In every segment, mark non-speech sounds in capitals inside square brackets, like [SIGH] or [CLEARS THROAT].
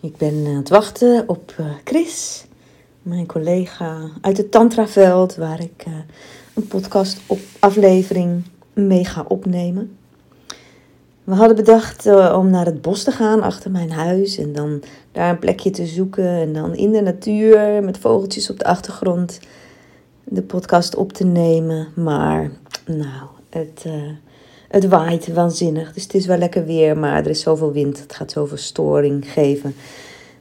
Ik ben aan het wachten op uh, Chris, mijn collega uit het Tantraveld, waar ik uh, een podcast op aflevering mee ga opnemen. We hadden bedacht om naar het bos te gaan achter mijn huis en dan daar een plekje te zoeken en dan in de natuur met vogeltjes op de achtergrond de podcast op te nemen. Maar nou, het, het waait waanzinnig. Dus het is wel lekker weer, maar er is zoveel wind. Het gaat zoveel storing geven.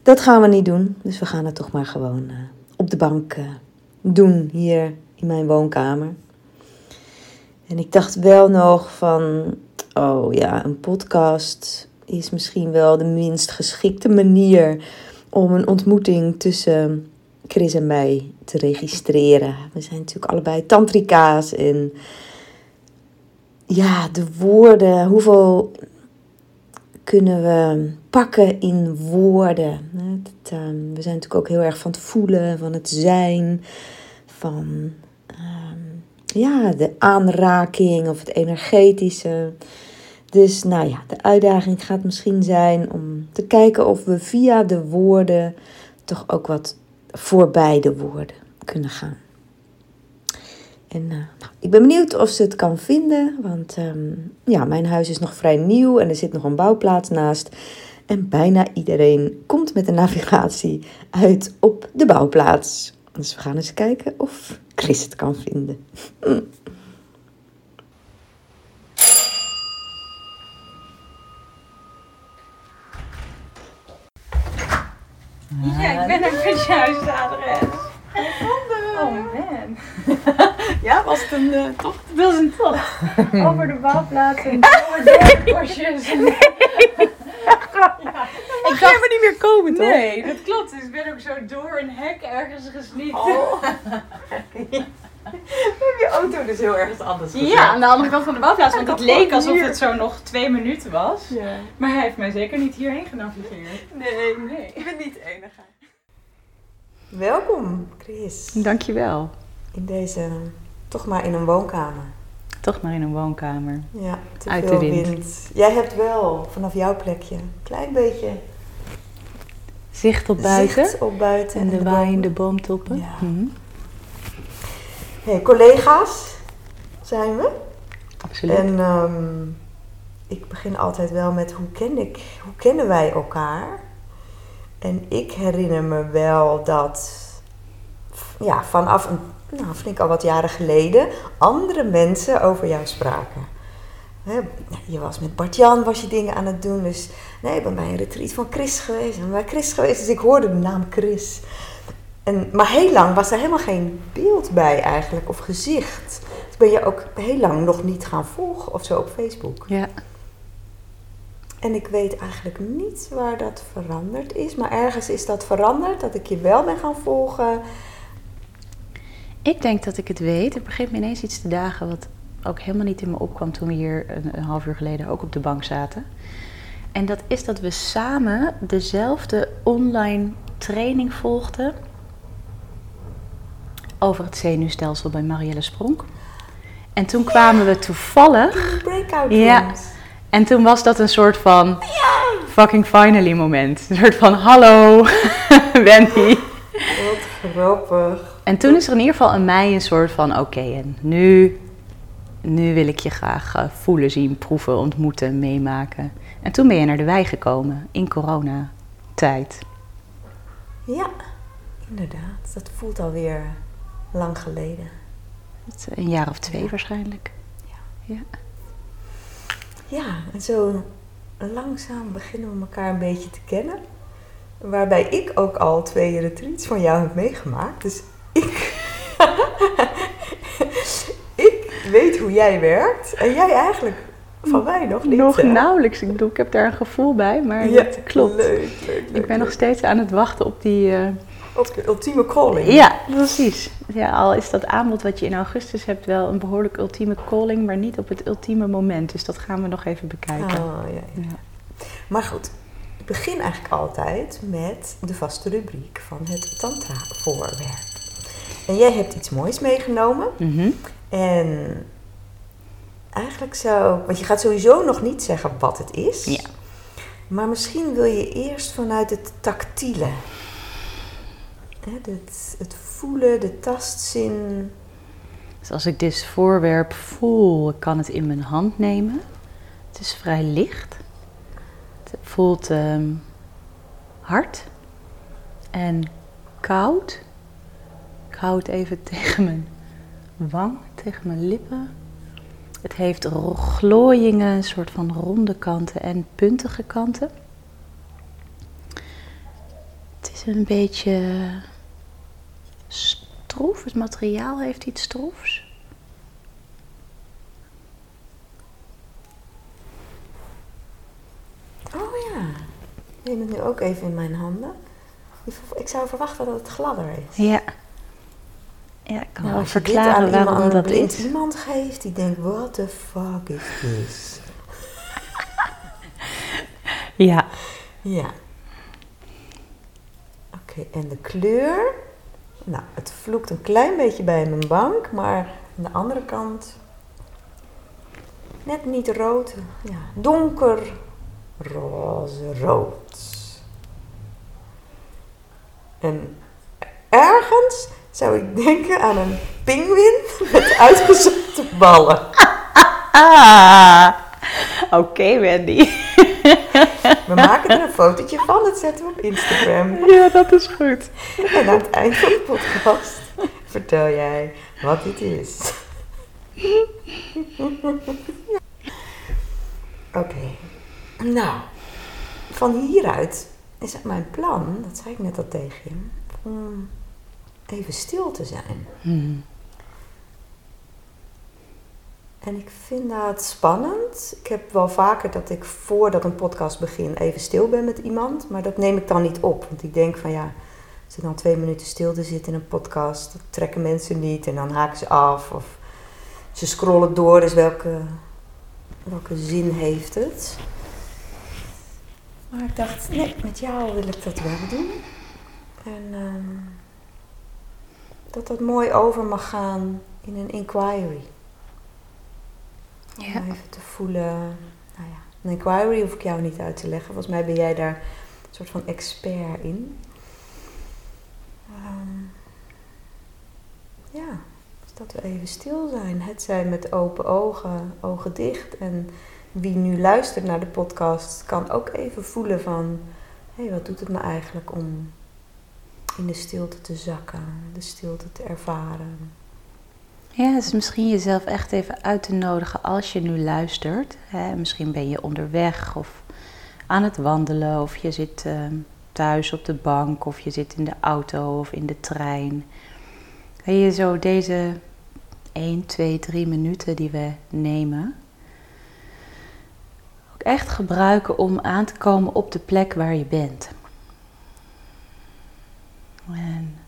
Dat gaan we niet doen. Dus we gaan het toch maar gewoon uh, op de bank uh, doen hier in mijn woonkamer. En ik dacht wel nog van, oh ja, een podcast is misschien wel de minst geschikte manier om een ontmoeting tussen Chris en mij te registreren. We zijn natuurlijk allebei tantrika's en ja, de woorden, hoeveel kunnen we pakken in woorden? Ehm, we zijn natuurlijk ook heel erg van het voelen, van het zijn, van ehm, ja, de aanraking of het energetische. Dus nou ja, de uitdaging gaat misschien zijn om te kijken of we via de woorden toch ook wat voorbij de woorden kunnen gaan. En uh, nou, ik ben benieuwd of ze het kan vinden, want um, ja, mijn huis is nog vrij nieuw en er zit nog een bouwplaats naast. En bijna iedereen komt met de navigatie uit op de bouwplaats. Dus we gaan eens kijken of Chris het kan vinden. Ja, ik ben er met juiste adres. Oh man. [LAUGHS] Ja, was het een uh, tocht? Het was een tocht. [LAUGHS] Over de bouwplaats en door de bosjes. [LAUGHS] Ik ga helemaal niet meer komen, toch? Nee, dat klopt. Dus ik ben ook zo door een hek ergens gesniet. Oh. je auto dus heel erg anders gezet. Ja, aan de andere kant van de bouwplaats. Want het leek alsof het zo nog twee minuten was. Ja. Maar hij heeft mij zeker niet hierheen genavigeerd. Nee, Nee. ik ben niet de enige. Welkom, Chris. Dankjewel. In deze, toch maar in een woonkamer. Toch maar in een woonkamer. Ja, te Uit veel de wind. Jij hebt wel vanaf jouw plekje een klein beetje Zicht op buiten. zicht op buiten. En de bomen. waaiende boomtoppen. Ja. Mhm, Hey, collega's zijn we. Absoluut. En ehm, ik begin altijd wel met hoe, ken ik, hoe kennen wij elkaar? En ik herinner me wel dat ja, vanaf een, nou, vind ik al wat jaren geleden andere mensen over jou spraken. Je was met Bart-Jan was je dingen aan het doen. Dus nee, bij een retreat van Chris geweest. Ben bij Chris geweest, dus ik hoorde de naam Chris. En, maar heel lang was er helemaal geen beeld bij eigenlijk, of gezicht. Dus ben je ook heel lang nog niet gaan volgen of zo op Facebook. Ja. En ik weet eigenlijk niet waar dat veranderd is. Maar ergens is dat veranderd, dat ik je wel ben gaan volgen. Ik denk dat ik het weet. Er begint me ineens iets te dagen wat ook helemaal niet in me opkwam toen we hier een, een half uur geleden ook op de bank zaten. En dat is dat we samen dezelfde online training volgden over het zenuwstelsel bij Marielle Spronk. En toen kwamen we toevallig Breakout Ja. En toen was dat een soort van fucking finally moment. Een soort van hallo, [LAUGHS] Wendy. Wat grappig. En toen is er in ieder geval in mij een soort van oké, en nu, nu wil ik je graag eh, voelen, zien, proeven, ontmoeten, meemaken. En toen ben je naar de wei gekomen in coronatijd. Ja, inderdaad. Dat voelt alweer lang geleden. Een jaar of twee waarschijnlijk. Ja. Ja, en zo langzaam beginnen we elkaar een beetje te kennen. Waarbij ik ook al twee retreats van jou heb meegemaakt. Dus ik, [LAUGHS] ik weet hoe jij werkt. En jij eigenlijk van mij nog niet. Nog hè? nauwelijks. Ik bedoel, ik heb daar een gevoel bij, maar Ja, dat klopt. Leuk, leuk, leuk, Ik ben nog steeds aan het wachten op die. eh, Op de ultieme calling. Ja, precies. Ja, al is dat aanbod wat je in augustus hebt wel een behoorlijk ultieme calling, maar niet op het ultieme moment. Dus dat gaan we nog even bekijken. Oh, ja, ja. Ja. Maar goed, ik begin eigenlijk altijd met de vaste rubriek van het Tantra-voorwerp. En jij hebt iets moois meegenomen. Mhm. En eigenlijk zou... Want je gaat sowieso nog niet zeggen wat het is. Ja. Maar misschien wil je eerst vanuit het tactiele. Het, het voelen, de tastzin. Dus als ik dit voorwerp voel, ik kan het in mijn hand nemen. Het is vrij licht. Het voelt ehm, hard en koud. Ik hou even [LAUGHS] tegen mijn wang, tegen mijn lippen. Het heeft glooiingen, een soort van ronde kanten en puntige kanten. Het is een beetje stroef. Het materiaal heeft iets stroefs. Oh ja. Ik neem het nu ook even in mijn handen. Ik zou verwachten dat het gladder is. Ja. Ja, ik kan Nou, wel verklaren waarom iemand, dat is. iemand geeft die denkt, what the fuck is this? Ja. Ja. Oké, en de kleur? Nou, het vloekt een klein beetje bij mijn bank, maar aan de andere kant net niet rood. Ja, donker roze rood. En ergens zou ik denken aan een pinguïn met uitgezakte ballen. [LAUGHS] Oké Wendy. We maken er een fotootje van, dat zetten we op Instagram. Ja, dat is goed. En aan het eind van de podcast vertel jij wat dit is. Oké. Nou, van hieruit is het mijn plan, dat zei ik net al tegen je, om even stil te zijn. Hmm. En ik vind dat spannend. Ik heb wel vaker dat ik voordat een podcast begin even stil ben met iemand. Maar dat neem ik dan niet op. Want ik denk van ja, als dan twee minuten stil te zitten in een podcast, dat trekken mensen niet. En dan haken ze af. Of ze scrollen door. Dus welke, welke zin heeft het? Maar ik dacht, nee, met jou wil ik dat wel doen. En ehm, dat dat mooi over mag gaan in een inquiry. Om even te voelen. Nou ja, een inquiry hoef ik jou niet uit te leggen. Volgens mij ben jij daar een soort van expert in. Ehm, ja, dus dat we even stil zijn. Het zijn met open ogen, ogen dicht. En wie nu luistert naar de podcast kan ook even voelen van... Hé, hey, wat doet het me eigenlijk om in de stilte te zakken, de stilte te ervaren. Ja, dus misschien jezelf echt even uit te nodigen als je nu luistert. Hè, misschien ben je onderweg of aan het wandelen of je zit ehm, thuis op de bank of je zit in de auto of in de trein. Kan je zo deze 1, 2, 3 minuten die we nemen ook echt gebruiken om aan te komen op de plek waar je bent. En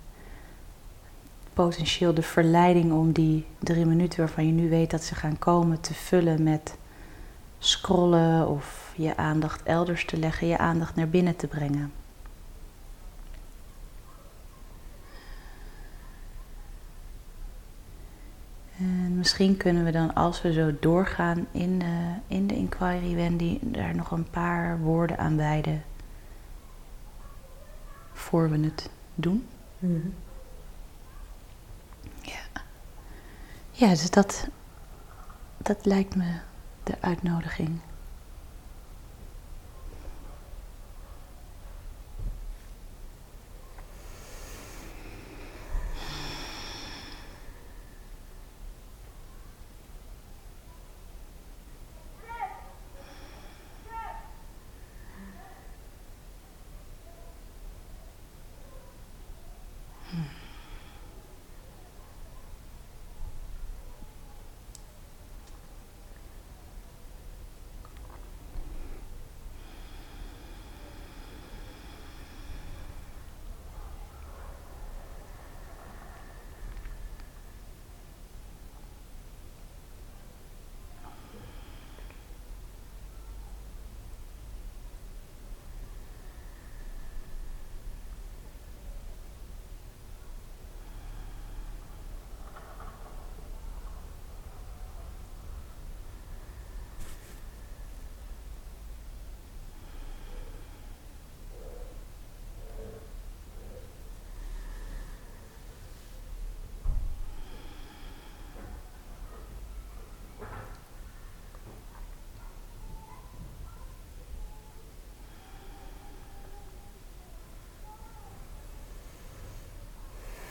potentieel de verleiding om die drie minuten waarvan je nu weet dat ze gaan komen te vullen met scrollen of je aandacht elders te leggen, je aandacht naar binnen te brengen. En misschien kunnen we dan, als we zo doorgaan in de, in de inquiry, Wendy, daar nog een paar woorden aan wijden voor we het doen. Mhm. Ja, dus dat, dat lijkt me de uitnodiging.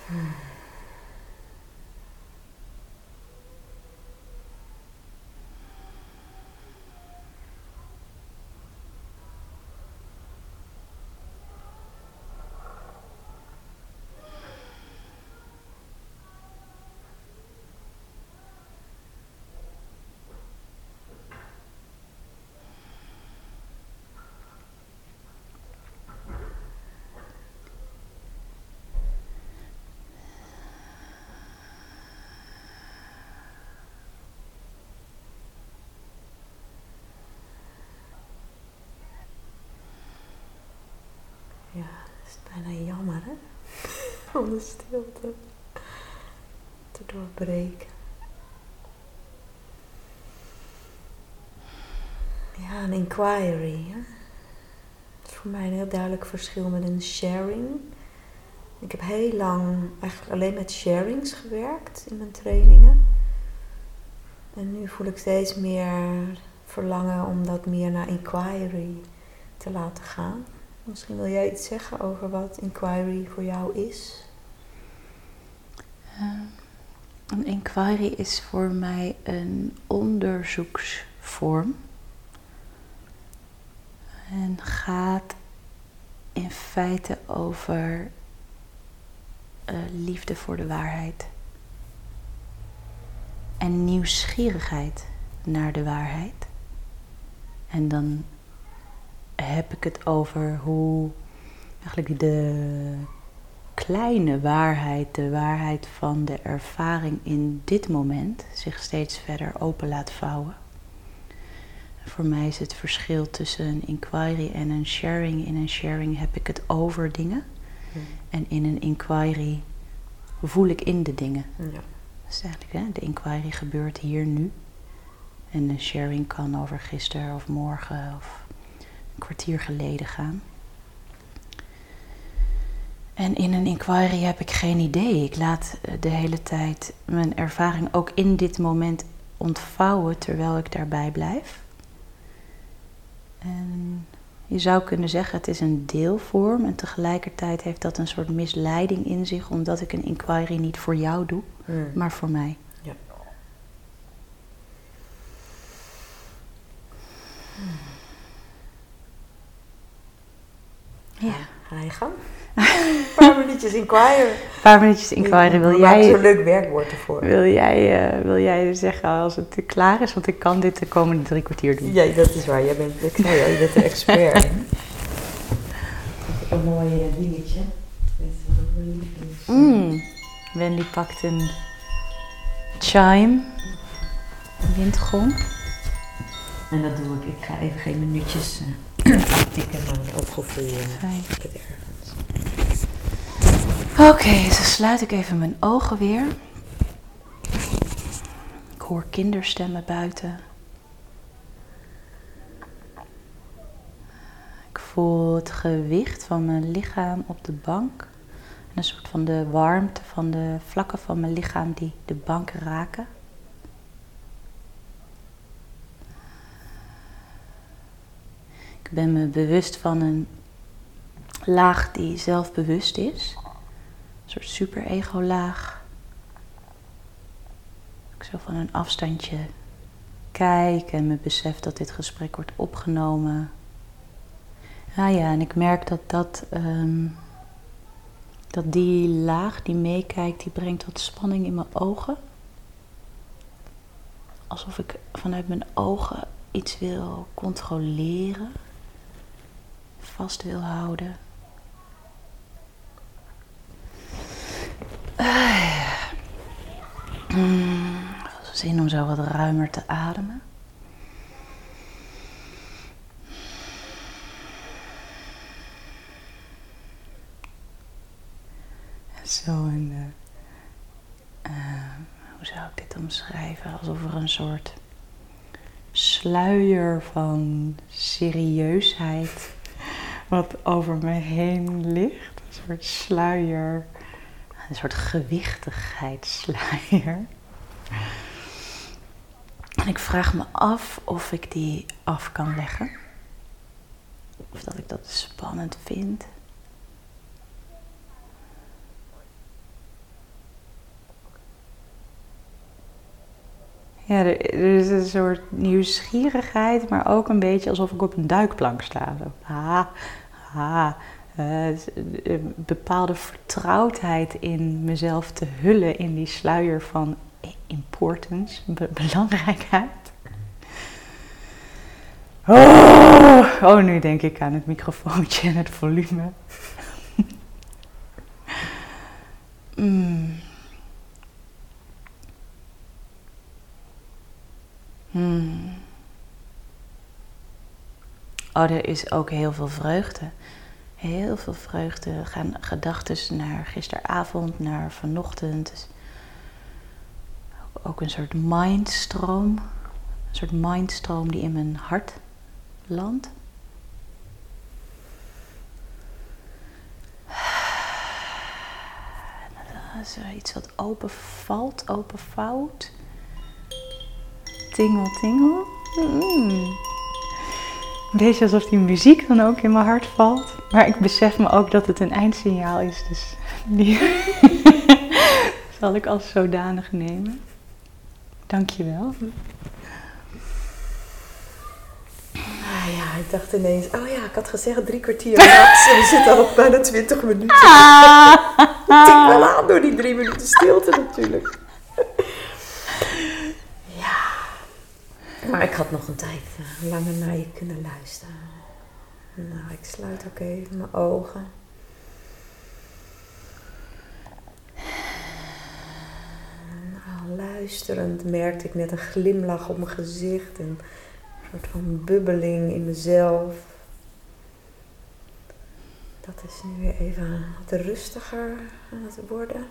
Hmm. [SIGHS] [SIGHS] is bijna jammer hè? [LAUGHS] Om de stilte te doorbreken. Ja, een inquiry. Hè? Dat is voor mij een heel duidelijk verschil met een sharing. Ik heb heel lang eigenlijk alleen met sharings gewerkt in mijn trainingen. En nu voel ik steeds meer verlangen om dat meer naar inquiry te laten gaan. Misschien wil jij iets zeggen over wat inquiry voor jou is? Uh, een inquiry is voor mij een onderzoeksvorm. En gaat in feite over uh, liefde voor de waarheid. En nieuwsgierigheid naar de waarheid. En dan heb ik het over hoe eigenlijk de kleine waarheid, de waarheid van de ervaring in dit moment, zich steeds verder open laat vouwen. Voor mij is het verschil tussen een inquiry en een sharing. In een sharing heb ik het over dingen. En in een inquiry voel ik in de dingen. Ja. Dat is eigenlijk, hè, de inquiry gebeurt hier nu. En een sharing kan over gisteren of morgen of kwartier geleden gaan. En in een inquiry heb ik geen idee. Ik laat eh, de hele tijd mijn ervaring ook in dit moment ontvouwen terwijl ik daarbij blijf. En je zou kunnen zeggen het is een deelvorm en tegelijkertijd heeft dat een soort misleiding in zich omdat ik een inquiry niet voor jou doe, hmm. maar voor mij. Ja. Ja. Ga je gang. Een paar minuutjes inquiry. Een paar minuutjes inquiry. Wil jij... een leuk werkwoord ervoor. Wil jij, uh, wil jij zeggen als het klaar is? Want ik kan dit de komende drie kwartier doen. Ja, dat is waar. Jij bent, ik zei al, je bent de expert. een mooi dingetje. Mm. Wendy pakt een chime. Een windgong. En dat doe ik. Ik ga even geen minuutjes uh, ook gevoel. Uh, Fijn. Oké, okay, dus sluit ik even mijn ogen weer. Ik hoor kinderstemmen buiten. Ik voel het gewicht van mijn lichaam op de bank. En een soort van de warmte van de vlakken van mijn lichaam die de bank raken. Ik ben me bewust van een laag die zelfbewust is. Een soort super-ego-laag. Ik zo van een afstandje kijk en me besef dat dit gesprek wordt opgenomen. Ah ja, en ik merk dat, dat, ehm, dat die laag die meekijkt, die brengt wat spanning in mijn ogen. Alsof ik vanuit mijn ogen iets wil controleren, vast wil houden. Zin om zo wat ruimer te ademen. Zo een. Uh, hoe zou ik dit omschrijven? Alsof er een soort sluier van serieusheid wat over me heen ligt. Een soort sluier een soort gewichtigheidssluier. En ik vraag me af of ik die af kan leggen. Of dat ik dat spannend vind. Ja, er, is een soort nieuwsgierigheid, maar ook een beetje alsof ik op een duikplank sta. ha, ha, uh, bepaalde vertrouwdheid in mezelf te hullen in die sluier van importance, belangrijkheid. Oh, oh, nu denk ik aan het microfoontje en het volume. [LAUGHS] mm. Hmm. Oh, er is ook heel veel vreugde heel veel vreugde. Gaan gedachten naar gisteravond, naar vanochtend. Dus ook een soort mindstroom. Een soort mindstroom die in mijn hart landt. [SIGHS] Iets wat open valt, open vouwt. Tingel, tingel. Mm. Deze alsof die muziek dan ook in mijn hart valt. Maar ik besef me ook dat het een eindsignaal is. Dus die [LAUGHS] zal ik als zodanig nemen. Dankjewel. Ah ja, ik dacht ineens, oh ja, ik had gezegd drie kwartier max. en we zitten al op bijna twintig minuten. [LAUGHS] Tik wel aan door die drie minuten stilte natuurlijk. Maar ik had nog een tijd eh, langer naar je kunnen luisteren. Nou, ik sluit ook even mijn ogen. Nou, luisterend merkte ik net een glimlach op mijn gezicht en een soort van bubbeling in mezelf. Dat is nu weer even wat rustiger aan het worden.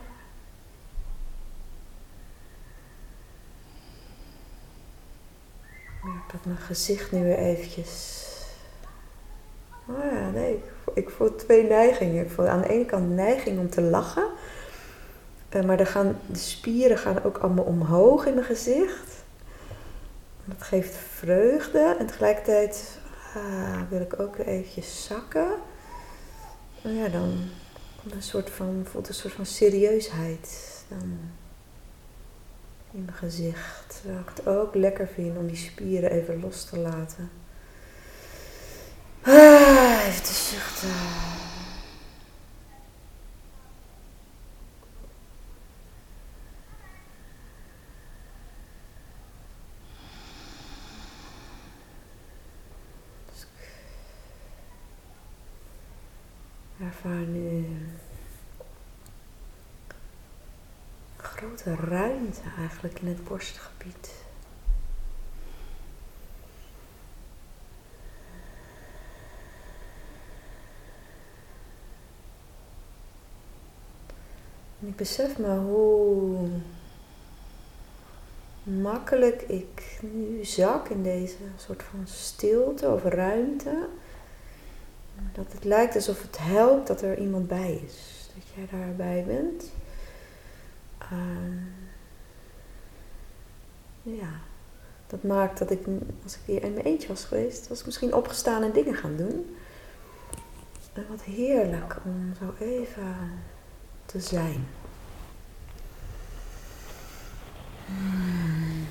Ik merk dat mijn gezicht nu weer eventjes... Oh ja, nee, ik voel, twee neigingen. Ik voel aan de ene kant neiging om te lachen. Eh, maar gaan, de spieren gaan ook allemaal omhoog in mijn gezicht. Dat geeft vreugde. En tegelijkertijd ah, wil ik ook weer eventjes zakken. Nou ja, dan komt een soort van, voelt een soort van serieusheid dan in mijn gezicht. Zou ik het ook lekker vinden om die spieren even los te laten. Ah, even te zuchten. Ervaar nu een grote ruimte eigenlijk in het borstgebied. En ik besef me hoe makkelijk ik nu zak in deze soort van stilte of ruimte. Dat het lijkt alsof het helpt dat er iemand bij is. Dat jij daarbij bent. Uh, ja, dat maakt dat ik, als ik hier in mijn eentje was geweest, was ik misschien opgestaan en dingen gaan doen. En wat heerlijk om zo even te zijn. Hmm.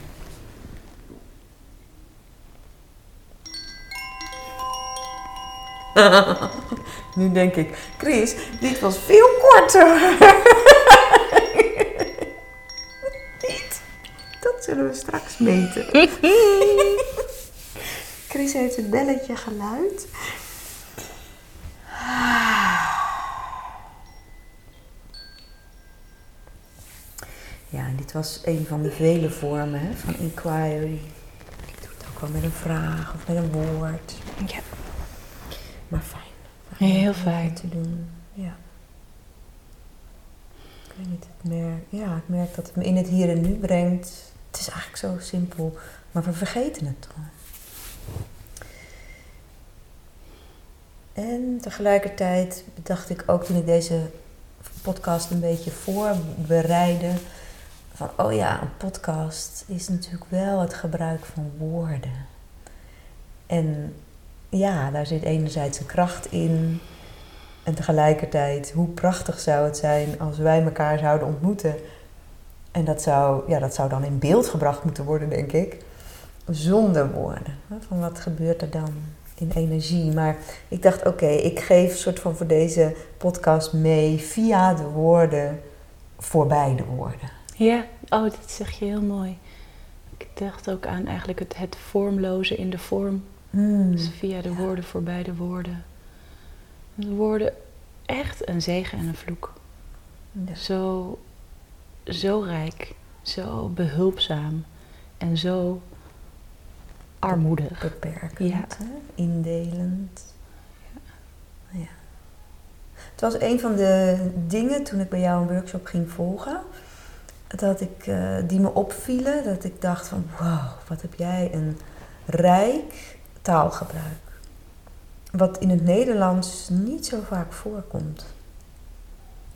[LAUGHS] nu denk ik, Chris, dit was veel korter. [LAUGHS] zullen we straks meten. [LAUGHS] Chris heeft het belletje geluid. Ja, en dit was een van de vele vormen hè, van inquiry. Ik doe het ook wel met een vraag of met een woord. Ja. Maar fijn. Heel fijn. te doen. Ja. Ik weet niet, ik merk, ja, ik merk dat het me in het hier en nu brengt. Het is eigenlijk zo simpel, maar we vergeten het dan. En tegelijkertijd bedacht ik ook toen ik deze podcast een beetje voorbereidde. Van, oh ja, een podcast is natuurlijk wel het gebruik van woorden. En ja, daar zit enerzijds een kracht in. En tegelijkertijd, hoe prachtig zou het zijn als wij elkaar zouden ontmoeten. En dat zou, ja, dat zou dan in beeld gebracht moeten worden, denk ik. Zonder woorden. Van wat gebeurt er dan in energie? Maar ik dacht, oké, ik geef een soort van voor deze podcast mee via de woorden voorbij de woorden. Ja, oh, dat zeg je heel mooi. Ik dacht ook aan eigenlijk het, het vormloze in de vorm. Hmm. Dus via de Ja. woorden voorbij de woorden. De woorden echt een zegen en een vloek. Ja. Zo, zo rijk, zo behulpzaam en zo armoedig. Beperkend, Ja. hè? indelend. Ja. Het was een van de dingen toen ik bij jou een workshop ging volgen. Dat ik, eh, die me opvielen. Dat ik dacht van wow, wat heb jij een rijk taalgebruik. Wat in het Nederlands niet zo vaak voorkomt.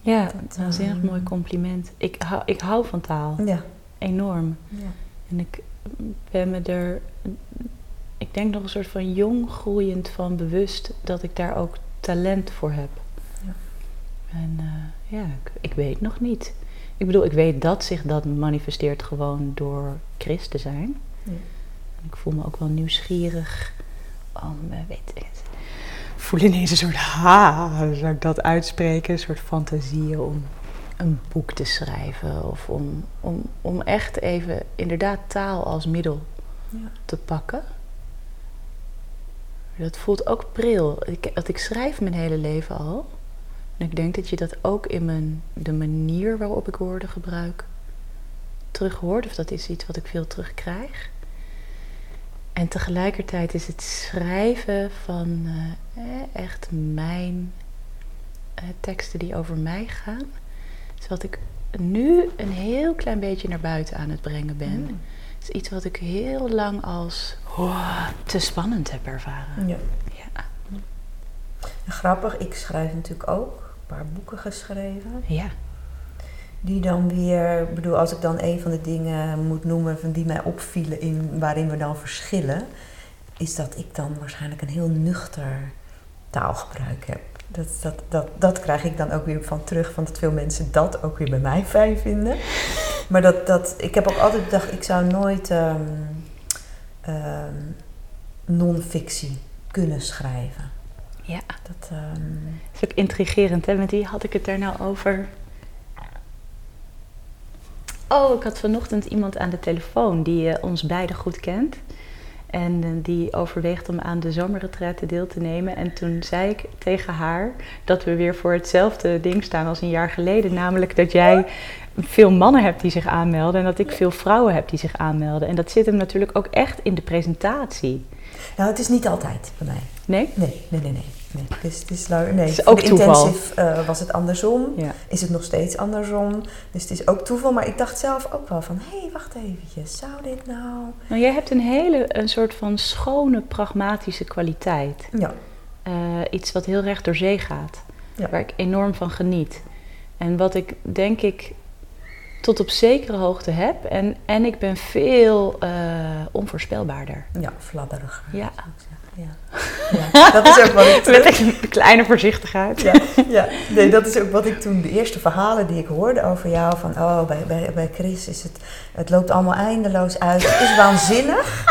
Ja, Dat, een waanzinnig mooi compliment. Ik hou, ik hou van taal. Ja. Enorm. ja. En ik ben me er, ik denk nog een soort van jong groeiend van bewust dat ik daar ook talent voor heb. Ja. En eh, ja, ik, ik weet nog niet. Ik bedoel, ik weet dat zich dat manifesteert gewoon door Chris te zijn. Ja. En ik voel me ook wel nieuwsgierig om, eh, weet voel ineens een soort ha, zou ik dat uitspreken, een soort fantasieën om een boek te schrijven of om, om, om echt even inderdaad taal als middel Ja. te pakken. Dat voelt ook pril. Ik, dat ik schrijf mijn hele leven al. En ik denk dat je dat ook in mijn, de manier waarop ik woorden gebruik terug hoort. Of dat is iets wat ik veel terugkrijg. En tegelijkertijd is het schrijven van eh, eh, echt mijn eh, teksten die over mij gaan. Is wat ik nu een heel klein beetje naar buiten aan het brengen ben. Mm. Het is iets wat ik heel lang als oh, te spannend heb ervaren. Ja. Ja. En Grappig, ik schrijf natuurlijk ook een paar boeken geschreven. ja. Die dan weer, ik bedoel, als ik dan een van de dingen moet noemen van die mij opvielen in waarin we dan verschillen, is dat ik dan waarschijnlijk een heel nuchter taalgebruik heb. Dat, dat, dat, dat krijg ik dan ook weer van terug, van dat veel mensen dat ook weer bij mij fijn vinden. Maar dat, dat, ik heb ook altijd bedacht, ik zou nooit ehm, non-fictie kunnen schrijven. ja. Dat, ehm, Dat is ook intrigerend, hè? Met wie had ik het daar nou over? Oh, ik had vanochtend iemand aan de telefoon die eh, ons beiden goed kent. En eh, die overweegt om aan de zomerretraite deel te nemen. En toen zei ik tegen haar dat we weer voor hetzelfde ding staan als een jaar geleden. Namelijk dat jij veel mannen hebt die zich aanmelden en dat ik veel vrouwen heb die zich aanmelden. En dat zit hem natuurlijk ook echt in de presentatie. nou, het is niet altijd bij mij. Nee? Nee, nee, nee, nee. Nee. Het is, het is, nee. Het is ook toeval. intensive eh, was het andersom. Ja. Is het nog steeds andersom. Dus het is ook toeval. Maar ik dacht zelf ook wel van... Hé, hey, wacht eventjes. Zou dit nou... Nou, jij hebt een hele, een soort van schone, pragmatische kwaliteit. Ja. Eh, iets wat heel recht door zee gaat. Ja. Waar ik enorm van geniet. En wat ik denk ik tot op zekere hoogte heb. En, en ik ben veel eh, onvoorspelbaarder. Ja, fladderiger. Ja. Ja. ja. Dat is ook wat ik... [LAUGHS] Met een kleine voorzichtigheid. Ja, ja, nee, dat is ook wat ik toen, de eerste verhalen die ik hoorde over jou, van oh, bij, bij, bij Chris is het, het loopt allemaal eindeloos uit. Het is waanzinnig,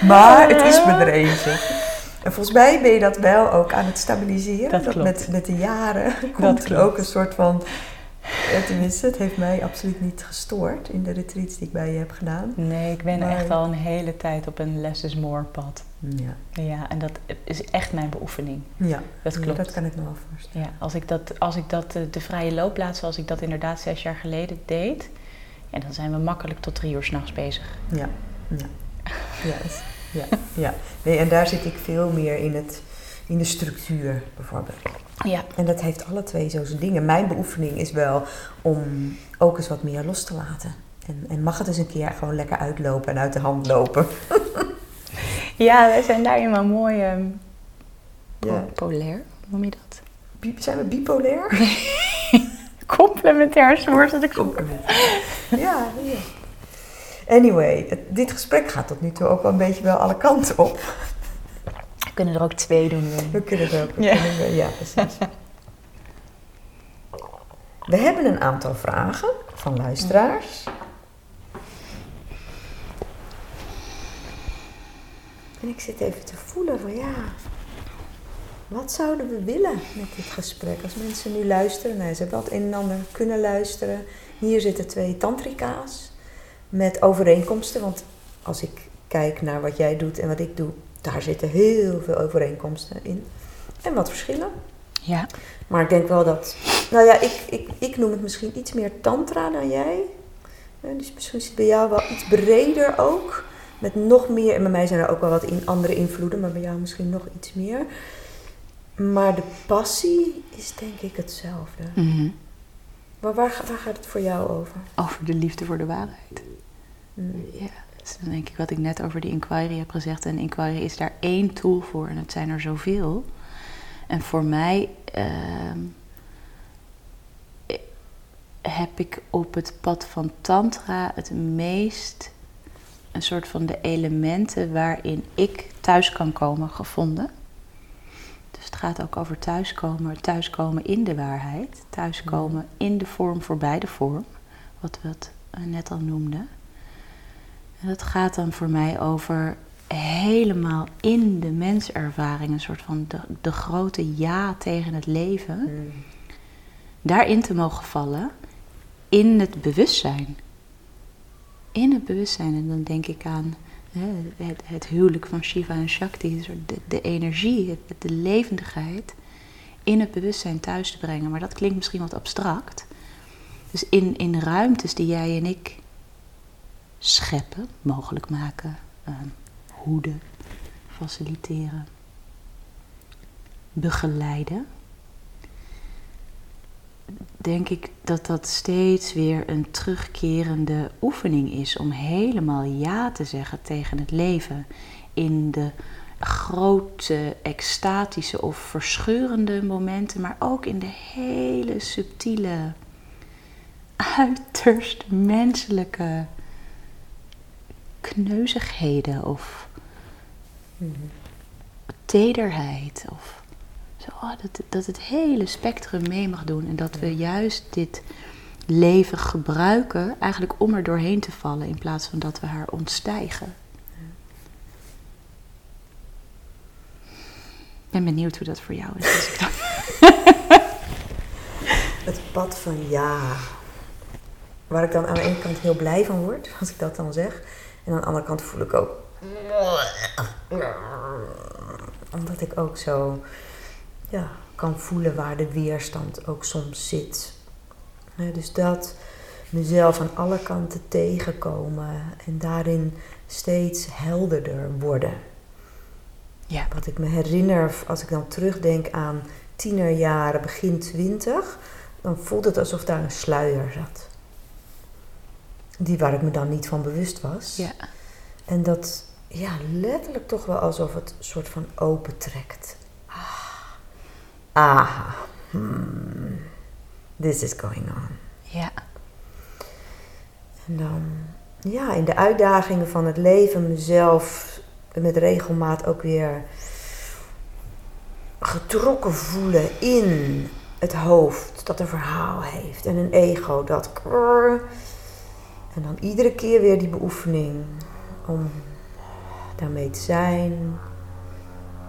maar het is bedreven. En volgens mij ben je dat wel ook aan het stabiliseren. Dat klopt. Met, met de jaren komt er ook een soort van, tenminste, het heeft mij absoluut niet gestoord in de retreats die ik bij je heb gedaan. Nee, ik ben Maar- echt al een hele tijd op een less is more pad. Ja, Ja, en dat is echt mijn beoefening. ja. Dat Ja, klopt. dat kan ik me wel voorstellen. Ja, als ik dat, als ik dat eh, de vrije loop laat, zoals ik dat inderdaad zes jaar geleden deed, ja, dan zijn we makkelijk tot drie uur s'nachts bezig. Ja, ja. Ja, ja, ja. Nee, en daar zit ik veel meer in, het, in de structuur bijvoorbeeld. Ja. En dat heeft alle twee zo zijn dingen. Mijn beoefening is wel om ook eens wat meer los te laten. En, en mag het eens een keer gewoon lekker uitlopen en uit de hand lopen. [LAUGHS] Ja, wij zijn daarin wel mooi po- Ja. polair, noem je dat? Bi- Zijn we bipolair? [LAUGHS] Complementair woord dat ik. Ja, ja. Anyway, het- dit gesprek gaat tot nu toe ook wel een beetje wel alle kanten op. We kunnen er ook twee doen. We kunnen het ook. Ja. kunnen ja, precies. We hebben een aantal vragen van luisteraars. En ik zit even te voelen van ja, wat zouden we willen met dit gesprek? Als mensen nu luisteren, nou, ze hebben wat een en ander kunnen luisteren. Hier zitten twee tantrika's met overeenkomsten. Want als ik kijk naar wat jij doet en wat ik doe, daar zitten heel veel overeenkomsten in. En wat verschillen. Ja. Maar ik denk wel dat, nou ja, ik, ik, ik noem het misschien iets meer tantra dan jij. Dus misschien is het bij jou wel iets breder ook. Met nog meer, en bij mij zijn er ook wel wat in andere invloeden, maar bij jou misschien nog iets meer. Maar de passie is denk ik hetzelfde. Mhm. Maar waar, waar gaat het voor jou over? Over de liefde voor de waarheid. Mm. Ja, dus dan denk ik wat ik net over die inquiry heb gezegd. En inquiry is daar één tool voor en het zijn er zoveel. En voor mij ehm, heb ik op het pad van Tantra het meest een soort van de elementen waarin ik thuis kan komen gevonden. Dus het gaat ook over thuiskomen, thuiskomen in de waarheid, thuiskomen in de vorm voorbij de vorm, wat we het eh, net al noemden. En dat gaat dan voor mij over helemaal in de menservaring, een soort van de, de grote ja tegen het leven, Mm. daarin te mogen vallen, in het bewustzijn. In het bewustzijn. En dan denk ik aan hè, het, het huwelijk van Shiva en Shakti, de, de energie, de levendigheid, in het bewustzijn thuis te brengen. Maar dat klinkt misschien wat abstract. Dus in, in ruimtes die jij en ik scheppen, mogelijk maken, ehm, hoeden, faciliteren, begeleiden. Denk ik dat dat steeds weer een terugkerende oefening is om helemaal ja te zeggen tegen het leven. In de grote, extatische of verscheurende momenten, maar ook in de hele subtiele, uiterst menselijke kneuzigheden of Mhm. tederheid. Of zo, oh, dat, dat het hele spectrum mee mag doen. En dat we juist dit leven gebruiken eigenlijk om er doorheen te vallen in plaats van dat we haar ontstijgen. Ik ben benieuwd hoe dat voor jou is. als ik dat- [LAUGHS] Het pad van ja. Waar ik dan aan de ene kant heel blij van word, als ik dat dan zeg. En aan de andere kant voel ik ook. Omdat ik ook zo ja, kan voelen waar de weerstand ook soms zit. Dus dat mezelf aan alle kanten tegenkomen en daarin steeds helderder worden. Ja. Wat ik me herinner, als ik dan terugdenk aan tienerjaren, begin twintig, dan voelt het alsof daar een sluier zat. Die waar ik me dan niet van bewust was. Ja. En dat, ja, letterlijk toch wel alsof het een soort van opentrekt. Ah, aha, hmm, this is going on. Ja. En dan, ja, in de uitdagingen van het leven mezelf met regelmaat ook weer getrokken voelen in het hoofd dat een verhaal heeft en een ego dat. krrr. En dan iedere keer weer die beoefening om daarmee te zijn,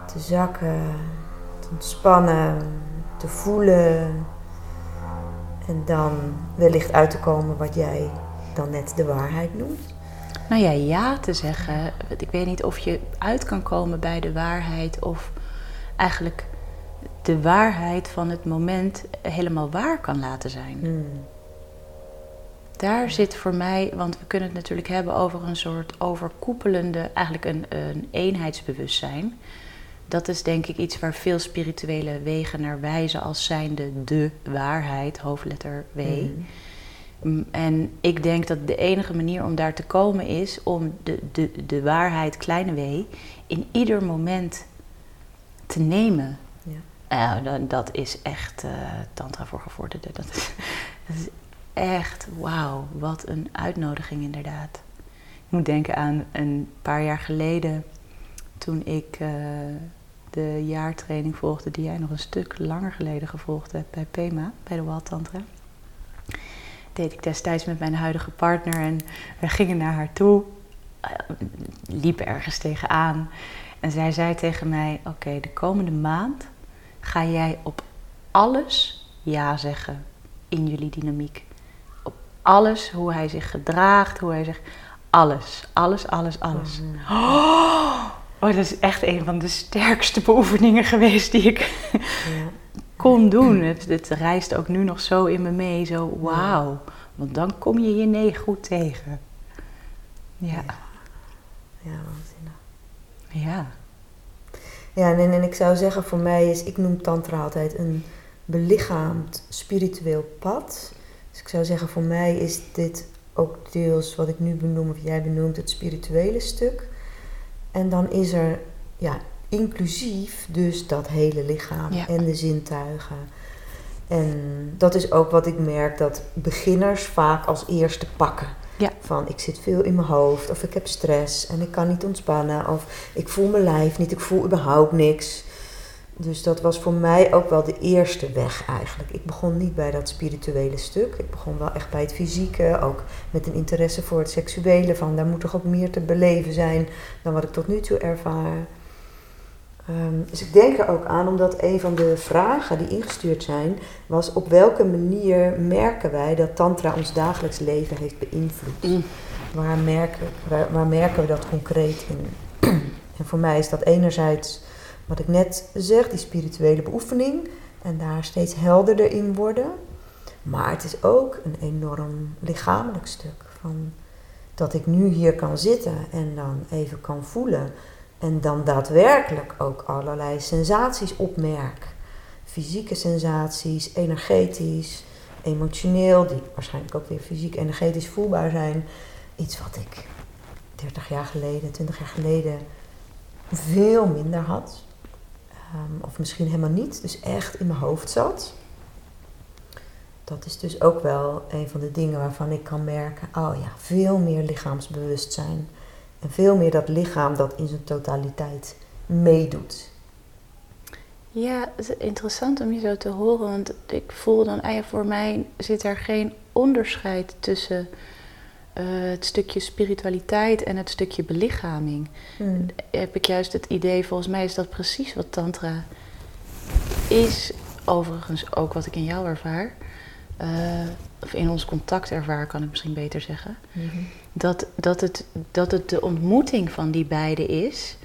te zakken, te ontspannen, te voelen. En dan wellicht uit te komen wat jij dan net de waarheid noemt. Nou ja, ja te zeggen. Ik weet niet of je uit kan komen bij de waarheid of eigenlijk de waarheid van het moment helemaal waar kan laten zijn. Hmm. Daar zit voor mij, want we kunnen het natuurlijk hebben over een soort overkoepelende, eigenlijk een, een eenheidsbewustzijn. Dat is denk ik iets waar veel spirituele wegen naar wijzen als zijnde de waarheid, hoofdletter W. Hmm. Mm, En ik denk dat de enige manier om daar te komen is om de, de, de waarheid, kleine w, in ieder moment te nemen. Ja. Ja, dat, is echt eh, tantra voor gevorderden. Dat is, dat is echt, wauw, wat een uitnodiging inderdaad. Ik moet denken aan een paar jaar geleden, toen ik eh, de jaartraining volgde, die jij nog een stuk langer geleden gevolgd hebt bij PEMA, bij de Wild Tantra deed ik destijds met mijn huidige partner en we gingen naar haar toe, uh, liepen ergens tegenaan en zij zei tegen mij: Oké, de komende maand ga jij op alles ja zeggen in jullie dynamiek. Alles, hoe hij zich gedraagt, hoe hij zich. Alles, alles, alles, alles. Oh, oh, dat is echt een van de sterkste beoefeningen geweest die ik Ja. kon doen. Het, het reist ook nu nog zo in me mee, zo wauw. Want dan kom je je nee goed tegen. Ja, Ja, waanzinnig. ja. Ja, en, en ik zou zeggen, voor mij is, ik noem tantra altijd een belichaamd spiritueel pad. Dus ik zou zeggen, voor mij is dit ook deels wat ik nu benoem, of jij benoemt, het spirituele stuk. En dan is er, ja, inclusief dus dat hele lichaam Ja. en de zintuigen. En dat is ook wat ik merk dat beginners vaak als eerste pakken. Ja. Van ik zit veel in mijn hoofd, of ik heb stress en ik kan niet ontspannen, of ik voel mijn lijf niet, ik voel überhaupt niks. Dus dat was voor mij ook wel de eerste weg eigenlijk. Ik begon niet bij dat spirituele stuk. Ik begon wel echt bij het fysieke, ook met een interesse voor het seksuele. Van daar moet toch ook meer te beleven zijn dan wat ik tot nu toe ervaar. Ehm, dus ik denk er ook aan, omdat een van de vragen die ingestuurd zijn, was op welke manier merken wij dat tantra ons dagelijks leven heeft beïnvloed? Mm. Waar, merken, waar, waar merken we dat concreet in? [CLEARS THROAT] en voor mij is dat enerzijds wat ik net zeg, die spirituele beoefening. En daar steeds helderder in worden. Maar het is ook een enorm lichamelijk stuk. Van dat ik nu hier kan zitten en dan even kan voelen. En dan daadwerkelijk ook allerlei sensaties opmerk. Fysieke sensaties, energetisch, emotioneel, die waarschijnlijk ook weer fysiek energetisch voelbaar zijn. Iets wat ik 30 jaar geleden, 20 jaar geleden veel minder had. Um, of misschien helemaal niet, dus echt in mijn hoofd zat. Dat is dus ook wel een van de dingen waarvan ik kan merken, oh ja, veel meer lichaamsbewustzijn. En veel meer dat lichaam dat in zijn totaliteit meedoet. Ja, het is interessant om je zo te horen, want ik voel dan, ah ja, voor mij zit er geen onderscheid tussen uh, het stukje spiritualiteit en het stukje belichaming. Hmm. Heb ik juist het idee, volgens mij is dat precies wat Tantra is, overigens ook wat ik in jou ervaar, uh, of in ons contact ervaar, kan ik misschien beter zeggen. Mm-hmm. Dat, dat, het, dat het de ontmoeting van die beiden is,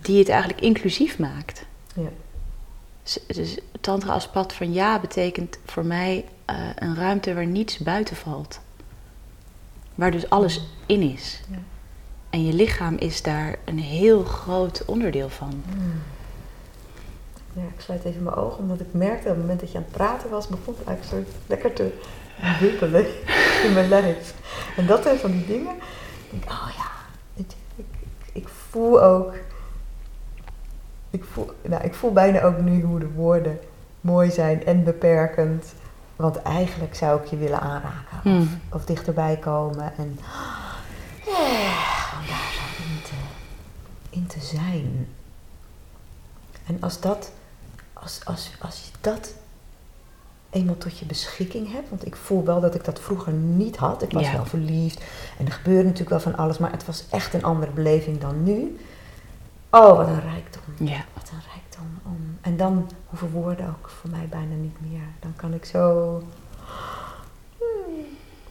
die het eigenlijk inclusief maakt. Ja. Dus, dus tantra als pad van ja betekent voor mij uh, een ruimte waar niets buiten valt. Waar dus alles in is. Ja. En je lichaam is daar een heel groot onderdeel van. Hmm. Ja, ik sluit even mijn ogen, omdat ik merkte op het moment dat je aan het praten was, begon het eigenlijk zo lekker te wippelen [LAUGHS] in mijn lijf. En dat zijn van die dingen. Ik denk, oh ja, ik, ik, ik voel ook ik voel, nou, ik voel bijna ook nu hoe de woorden mooi zijn en beperkend. Want eigenlijk zou ik je willen aanraken. Hmm. Of, of, dichterbij komen. En yeah, daar zo in te, in te zijn. En als dat, als, als, als je dat eenmaal tot je beschikking hebt. Want ik voel wel dat ik dat vroeger niet had. Ik was Ja. wel verliefd. En er gebeurde natuurlijk wel van alles. Maar het was echt een andere beleving dan nu. Oh, wat een rijkdom. Ja. Wat een rijkdom. Om, en dan hoeven woorden ook voor mij bijna niet meer. Dan kan ik zo...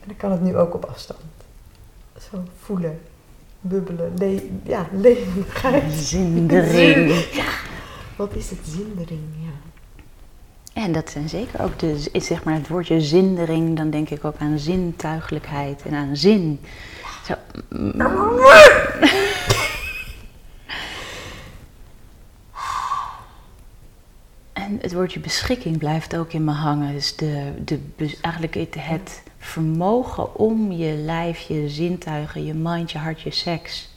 En dan kan het nu ook op afstand. Zo voelen, bubbelen, le ja, levendigheid. [LAUGHS] Zindering. [LAUGHS] Wat is het zindering, ja. En dat zijn zeker ook de, zeg maar het woordje zindering, dan denk ik ook aan zintuigelijkheid en aan zin. Zo, En het woordje beschikking blijft ook in me hangen. Dus de, de, eigenlijk het, het vermogen om je lijf, je zintuigen, je mind, je hart, je seks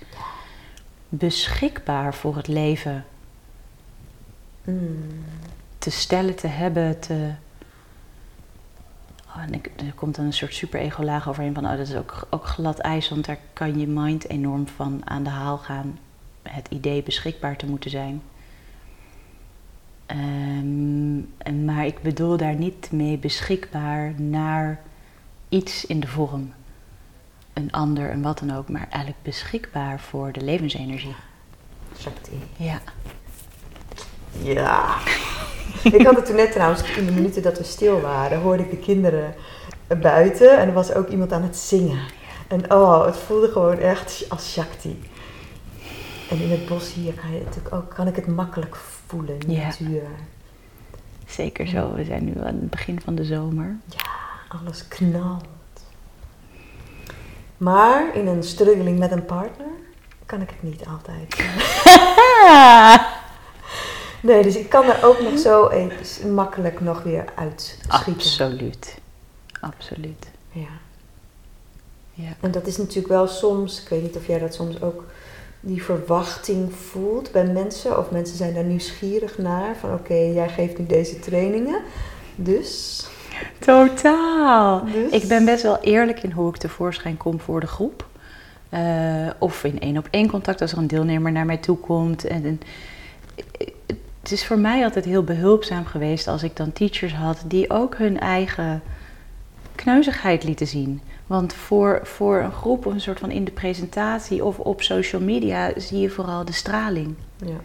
beschikbaar voor het leven Mm. te stellen, te hebben, te... Oh, en ik, er komt dan een soort super-ego-laag overheen van, oh, dat is ook, ook glad ijs, want daar kan je mind enorm van aan de haal gaan. Het idee beschikbaar te moeten zijn. Ehm, en- maar ik bedoel daar niet mee beschikbaar naar iets in de vorm. Een ander, een wat dan ook, maar eigenlijk beschikbaar voor de levensenergie. Shakti. Ja. Ja. ik had het toen net trouwens, in de minuten dat we stil waren, hoorde ik de kinderen buiten en er was ook iemand aan het zingen. En oh, het voelde gewoon echt als Shakti. En in het bos hier kan, je natuurlijk ook, kan ik het makkelijk voelen, Ja. natuur. Zeker zo, we zijn nu aan het begin van de zomer. Alles knalt. Maar in een struggeling met een partner kan ik het niet altijd. Ja! [LAUGHS] Nee, dus ik kan er ook nog zo even makkelijk nog weer uit schieten. Absoluut. Absoluut. Ja. Ja. En dat is natuurlijk wel soms, ik weet niet of jij dat soms ook, die verwachting voelt bij mensen. Of mensen zijn daar nieuwsgierig naar. Van oké, jij geeft nu deze trainingen. Dus. Totaal. dus Ik ben best wel eerlijk in hoe ik tevoorschijn kom voor de groep. Eh, of in één op één contact als er een deelnemer naar mij toe komt. En, en het is voor mij altijd heel behulpzaam geweest als ik dan teachers had die ook hun eigen kneuzigheid lieten zien. Want voor, voor een groep of een soort van in de presentatie of op social media zie je vooral de straling. Ja.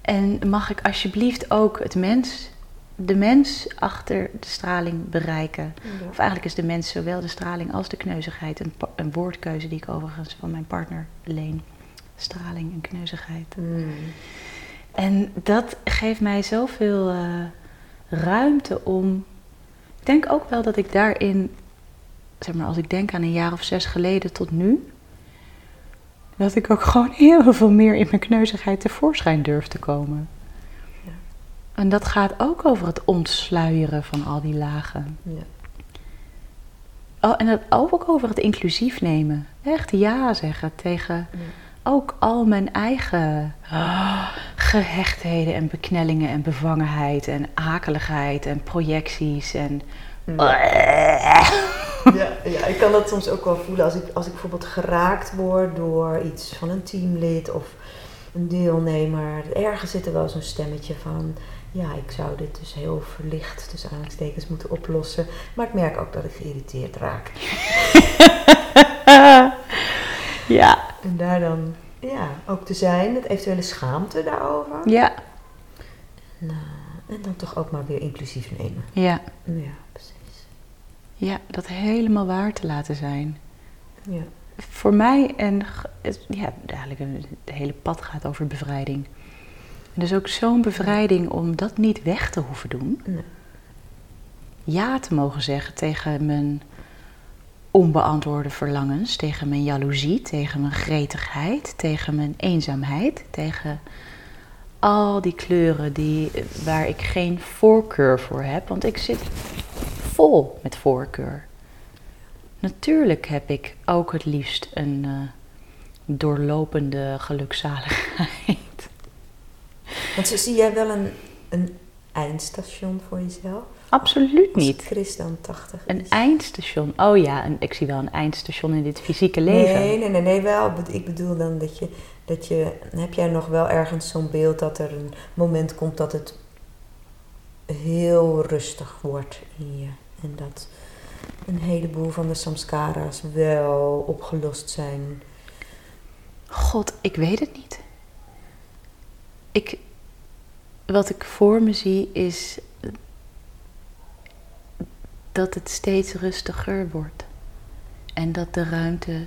En mag ik alsjeblieft ook het mens, de mens achter de straling bereiken? Ja. Of eigenlijk is de mens zowel de straling als de kneuzigheid. Een, een woordkeuze die ik overigens van mijn partner leen. Straling en kneuzigheid. Hmm. En dat geeft mij zoveel eh, ruimte om. Ik denk ook wel dat ik daarin, zeg maar, als ik denk aan een jaar of zes geleden tot nu, dat ik ook gewoon heel veel meer in mijn kneuzigheid tevoorschijn durf te komen. Ja. En dat gaat ook over het ontsluieren van al die lagen. Ja. Oh, en dat ook over het inclusief nemen. Echt ja zeggen tegen Ja. ook al mijn eigen ah, gehechtheden en beknellingen en bevangenheid en akeligheid en projecties en... Ja, ja, ik kan dat soms ook wel voelen als ik, als ik bijvoorbeeld geraakt word door iets van een teamlid of een deelnemer. Ergens zit er wel zo'n stemmetje van, ja, ik zou dit dus heel verlicht tussen aanhalingstekens moeten oplossen. Maar ik merk ook dat ik geïrriteerd raak. [LAUGHS] ja, En daar dan, ja, ook te zijn, het eventuele schaamte daarover. ja, Nou, en dan toch ook maar weer inclusief nemen. ja, Ja. Ja, dat helemaal waar te laten zijn. Ja, Voor mij en ja, eigenlijk het hele pad gaat over bevrijding. En dus ook zo'n bevrijding om dat niet weg te hoeven doen. nee. ja te mogen zeggen tegen mijn onbeantwoorde verlangens, tegen mijn jaloezie, tegen mijn gretigheid, tegen mijn eenzaamheid, tegen al die kleuren die, waar ik geen voorkeur voor heb, want ik zit vol met voorkeur. Natuurlijk heb ik ook het liefst een eh, doorlopende gelukzaligheid. [LAUGHS] Want zie jij wel een, een eindstation voor jezelf? Absoluut niet. Chris dan 80 Een eindstation. Oh ja, een, ik zie wel een eindstation in dit fysieke leven. Nee, nee, nee, nee, wel. Ik bedoel dan dat je, dat je... Heb jij nog wel ergens zo'n beeld dat er een moment komt dat het heel rustig wordt in je? En dat een heleboel van de samskara's wel opgelost zijn. God, ik weet het niet. Ik, wat ik voor me zie is dat het steeds rustiger wordt. En dat de ruimte,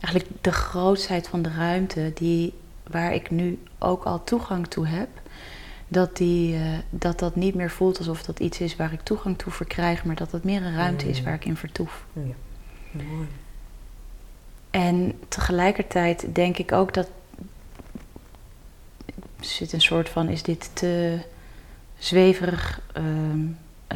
eigenlijk de grootheid van de ruimte, die, waar ik nu ook al toegang toe heb, dat, die, eh, dat dat niet meer voelt alsof dat iets is waar ik toegang toe verkrijg, maar dat het meer een ruimte is Mm. waar ik in vertoef. Ja, mooi. En tegelijkertijd denk ik ook dat. Er zit een soort van: is dit te zweverig, ehm,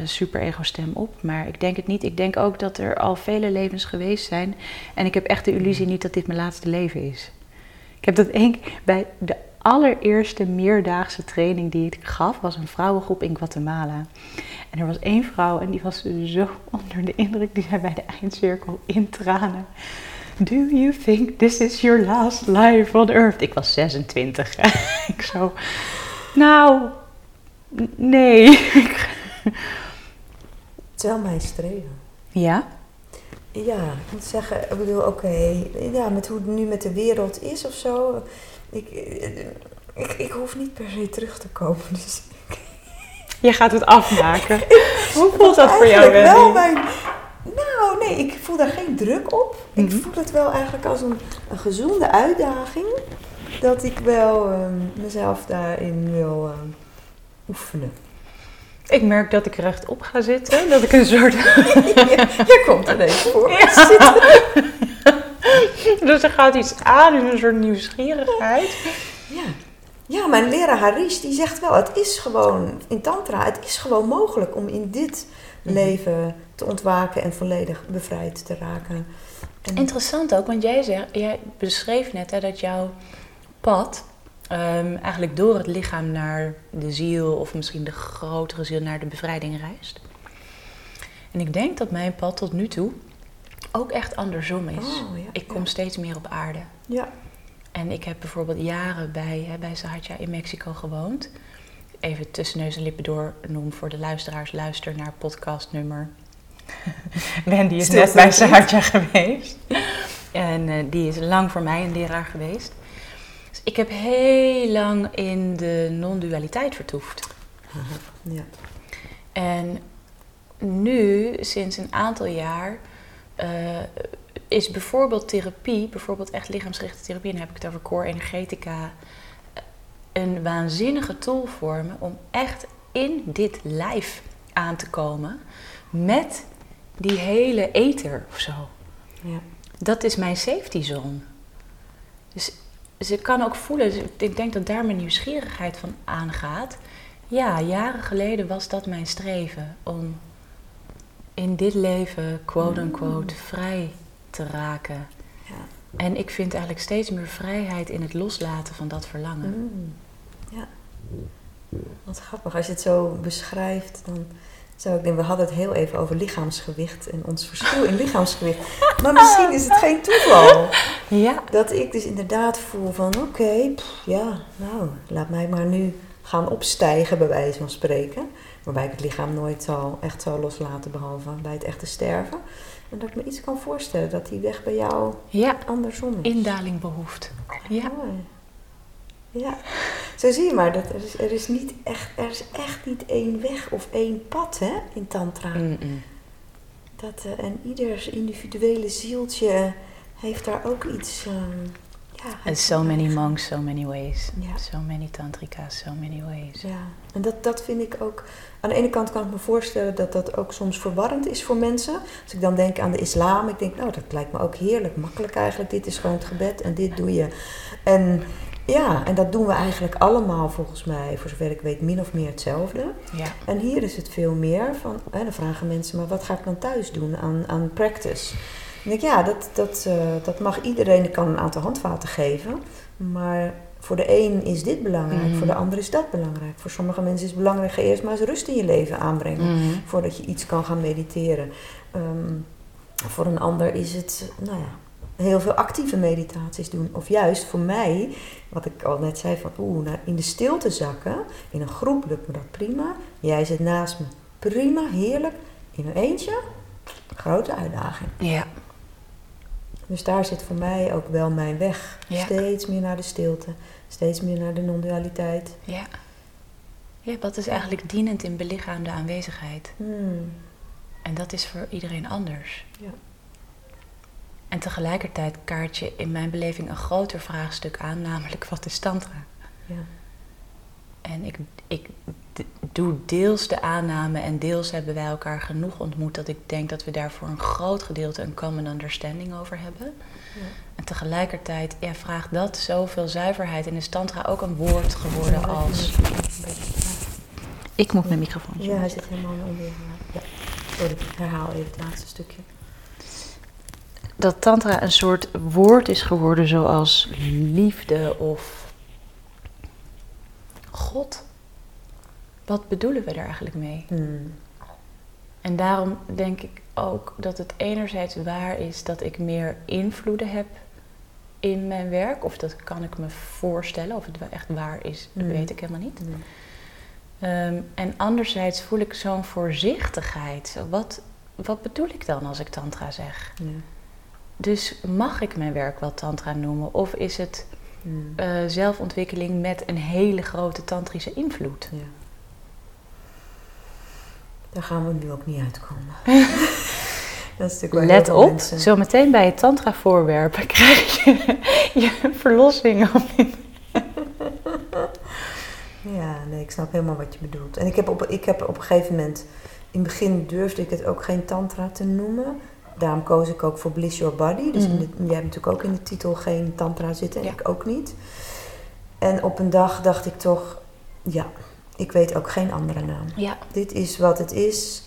super-ego-stem op? Maar ik denk het niet. Ik denk ook dat er al vele levens geweest zijn. En ik heb echt de illusie niet dat dit mijn laatste leven is. Ik heb dat één keer bij de allereerste meerdaagse training die ik gaf, was een vrouwengroep in Guatemala. En er was één vrouw en die was zo [LAUGHS] onder de indruk, die zei bij de eindcirkel in tranen. Do you think this is your last life on earth? Ik was 26. [LAUGHS] ik zo, nou, nee. [LAUGHS] Wel mijn streven. ja? Ja, ik moet zeggen, ik bedoel, oké, ja, met hoe het nu met de wereld is of zo. Ik, eh, ik, ik hoef niet per se terug te komen. [LAUGHS] Dus Je gaat het afmaken. [LAUGHS] Hoe was eigenlijk wel mijn. Nou, nee, ik voel daar geen druk op. Ik Mhm. voel het wel eigenlijk als een, een gezonde uitdaging. Dat ik wel ehm, mezelf daarin wil ehm, oefenen. Ik merk dat ik rechtop ga zitten. Dat ik een soort... [LAUGHS] Jij komt er ineens voor. [LAUGHS] dus er gaat iets aan in een soort nieuwsgierigheid. Ja. ja, mijn leraar Harish die zegt wel, het is gewoon in tantra, het is gewoon mogelijk om in dit Mhm. leven te ontwaken en volledig bevrijd te raken. En- Interessant ook, want jij, zegt, jij beschreef net hè, dat jouw pad ehm, eigenlijk door het lichaam naar de ziel, of misschien de grotere ziel naar de bevrijding reist. En ik denk dat mijn pad tot nu toe ook echt andersom is. Oh, ja, ik ja. kom steeds meer op aarde. Ja, En ik heb bijvoorbeeld jaren bij, hè, bij Sahatja in Mexico gewoond. Even tussen neus en lippen door noem voor de luisteraars. Luister naar podcastnummer. [LAUGHS] Wendy is Stil net bij. Sahatja geweest. En eh, die is lang voor mij een leraar geweest. Dus ik heb heel lang in de non-dualiteit vertoefd. ja. En nu, sinds een aantal jaar, is bijvoorbeeld therapie, bijvoorbeeld echt lichaamsgerichte therapie, en dan heb ik het over core energetica, eh, een waanzinnige tool voor me om echt in dit lijf aan te komen met die hele ether of zo. ja. Dat is mijn safety zone. Dus, ik kan ook voelen, dus ik denk dat daar mijn nieuwsgierigheid van aangaat. Ja, jaren geleden was dat mijn streven om in dit leven, quote-unquote, vrij te raken. Ja. En ik vind eigenlijk steeds meer vrijheid in het loslaten van dat verlangen. Mm. Ja. Wat grappig. Als je het zo beschrijft, dan zou ik denken, we hadden het heel even over lichaamsgewicht en ons verschil in lichaamsgewicht. [LAUGHS] Maar misschien is het geen toeval Ja, dat ik dus inderdaad voel van, oké, ja, nou, laat mij maar nu gaan opstijgen, bij wijze van spreken. Waarbij ik het lichaam nooit zal, echt zal loslaten, behalve bij het echte sterven. En dat ik me iets kan voorstellen dat die weg bij jou ja, andersom is. indaling behoeft. Ja. Ja, zo zie je maar dat er is, er is niet echt, er is echt niet één weg of één pad hè, in tantra. Dat, eh, en ieders individuele zieltje heeft daar ook iets. ehm ja, And so many monks, so many ways. Ja. So many tantrika's, so many ways. Ja, en dat, dat vind ik ook. Aan de ene kant kan ik me voorstellen dat dat ook soms verwarrend is voor mensen. Als ik dan denk aan de islam, ik denk, nou, dat lijkt me ook heerlijk, makkelijk eigenlijk. Dit is gewoon het gebed en dit doe je. En ja, en dat doen we eigenlijk allemaal volgens mij, voor zover ik weet, min of meer hetzelfde. Ja. En hier is het veel meer van, hè, dan vragen mensen, maar wat ga ik dan thuis doen aan, aan practice? En ik denk, ja, dat, dat, eh, dat mag iedereen. Ik kan een aantal handvaten geven, maar voor de een is dit belangrijk, Mhm. voor de ander is dat belangrijk. Voor sommige mensen is het belangrijk, ga eerst maar eens rust in je leven aanbrengen, Mhm. voordat je iets kan gaan mediteren. Ehm, voor een ander is het, nou ja, heel veel actieve meditaties doen. Of juist voor mij, wat ik al net zei, van oeh, naar in de stilte zakken. In een groep lukt me dat prima. Jij zit naast me. Prima, heerlijk. In een eentje, grote uitdaging. Ja. Dus daar zit voor mij ook wel mijn weg. Ja. Steeds meer naar de stilte. Steeds meer naar de non-dualiteit. Ja. Ja, wat is eigenlijk dienend in belichaamde aanwezigheid? Hmm. En dat is voor iedereen anders. Ja. En tegelijkertijd kaart je in mijn beleving een groter vraagstuk aan, namelijk wat is tantra? Ja. En ik, ik doe deels de aanname en deels hebben wij elkaar genoeg ontmoet dat ik denk dat we daar voor een groot gedeelte een common understanding over hebben. Ja. En tegelijkertijd ja, vraagt dat zoveel zuiverheid en is tantra ook een woord geworden als... ik moet mijn microfoon Ja, hij zit helemaal onder. Ja. Sorry, ik herhaal even het laatste stukje. dat tantra een soort woord is geworden zoals liefde of God. Wat bedoelen we daar eigenlijk mee? Hmm. En daarom denk ik ook dat het enerzijds waar is dat ik meer invloeden heb in mijn werk. Of dat kan ik me voorstellen. Of het echt waar is, dat Mm. weet ik helemaal niet. Hmm. Ehm, en anderzijds voel ik zo'n voorzichtigheid. Zo, wat, wat bedoel ik dan als ik tantra zeg? Dus mag ik mijn werk wel tantra noemen? Of is het Hmm. eh, zelfontwikkeling met een hele grote tantrische invloed? Ja. Daar gaan we nu ook niet uitkomen. [LAUGHS] dat is natuurlijk Let op, mensen- zometeen bij het tantra voorwerpen [LAUGHS] krijg je je verlossing op [LAUGHS] Ja, nee, ik snap helemaal wat je bedoelt. En ik heb op, ik heb op een gegeven moment... In het begin durfde ik het ook geen tantra te noemen. Daarom koos ik ook voor Bliss Your Body. Dus de- jij hebt natuurlijk ook in de titel geen tantra zitten. En Ja. ik ook niet. En op een dag dacht ik toch, ja, ik weet ook geen andere naam. Ja. Dit is wat het is.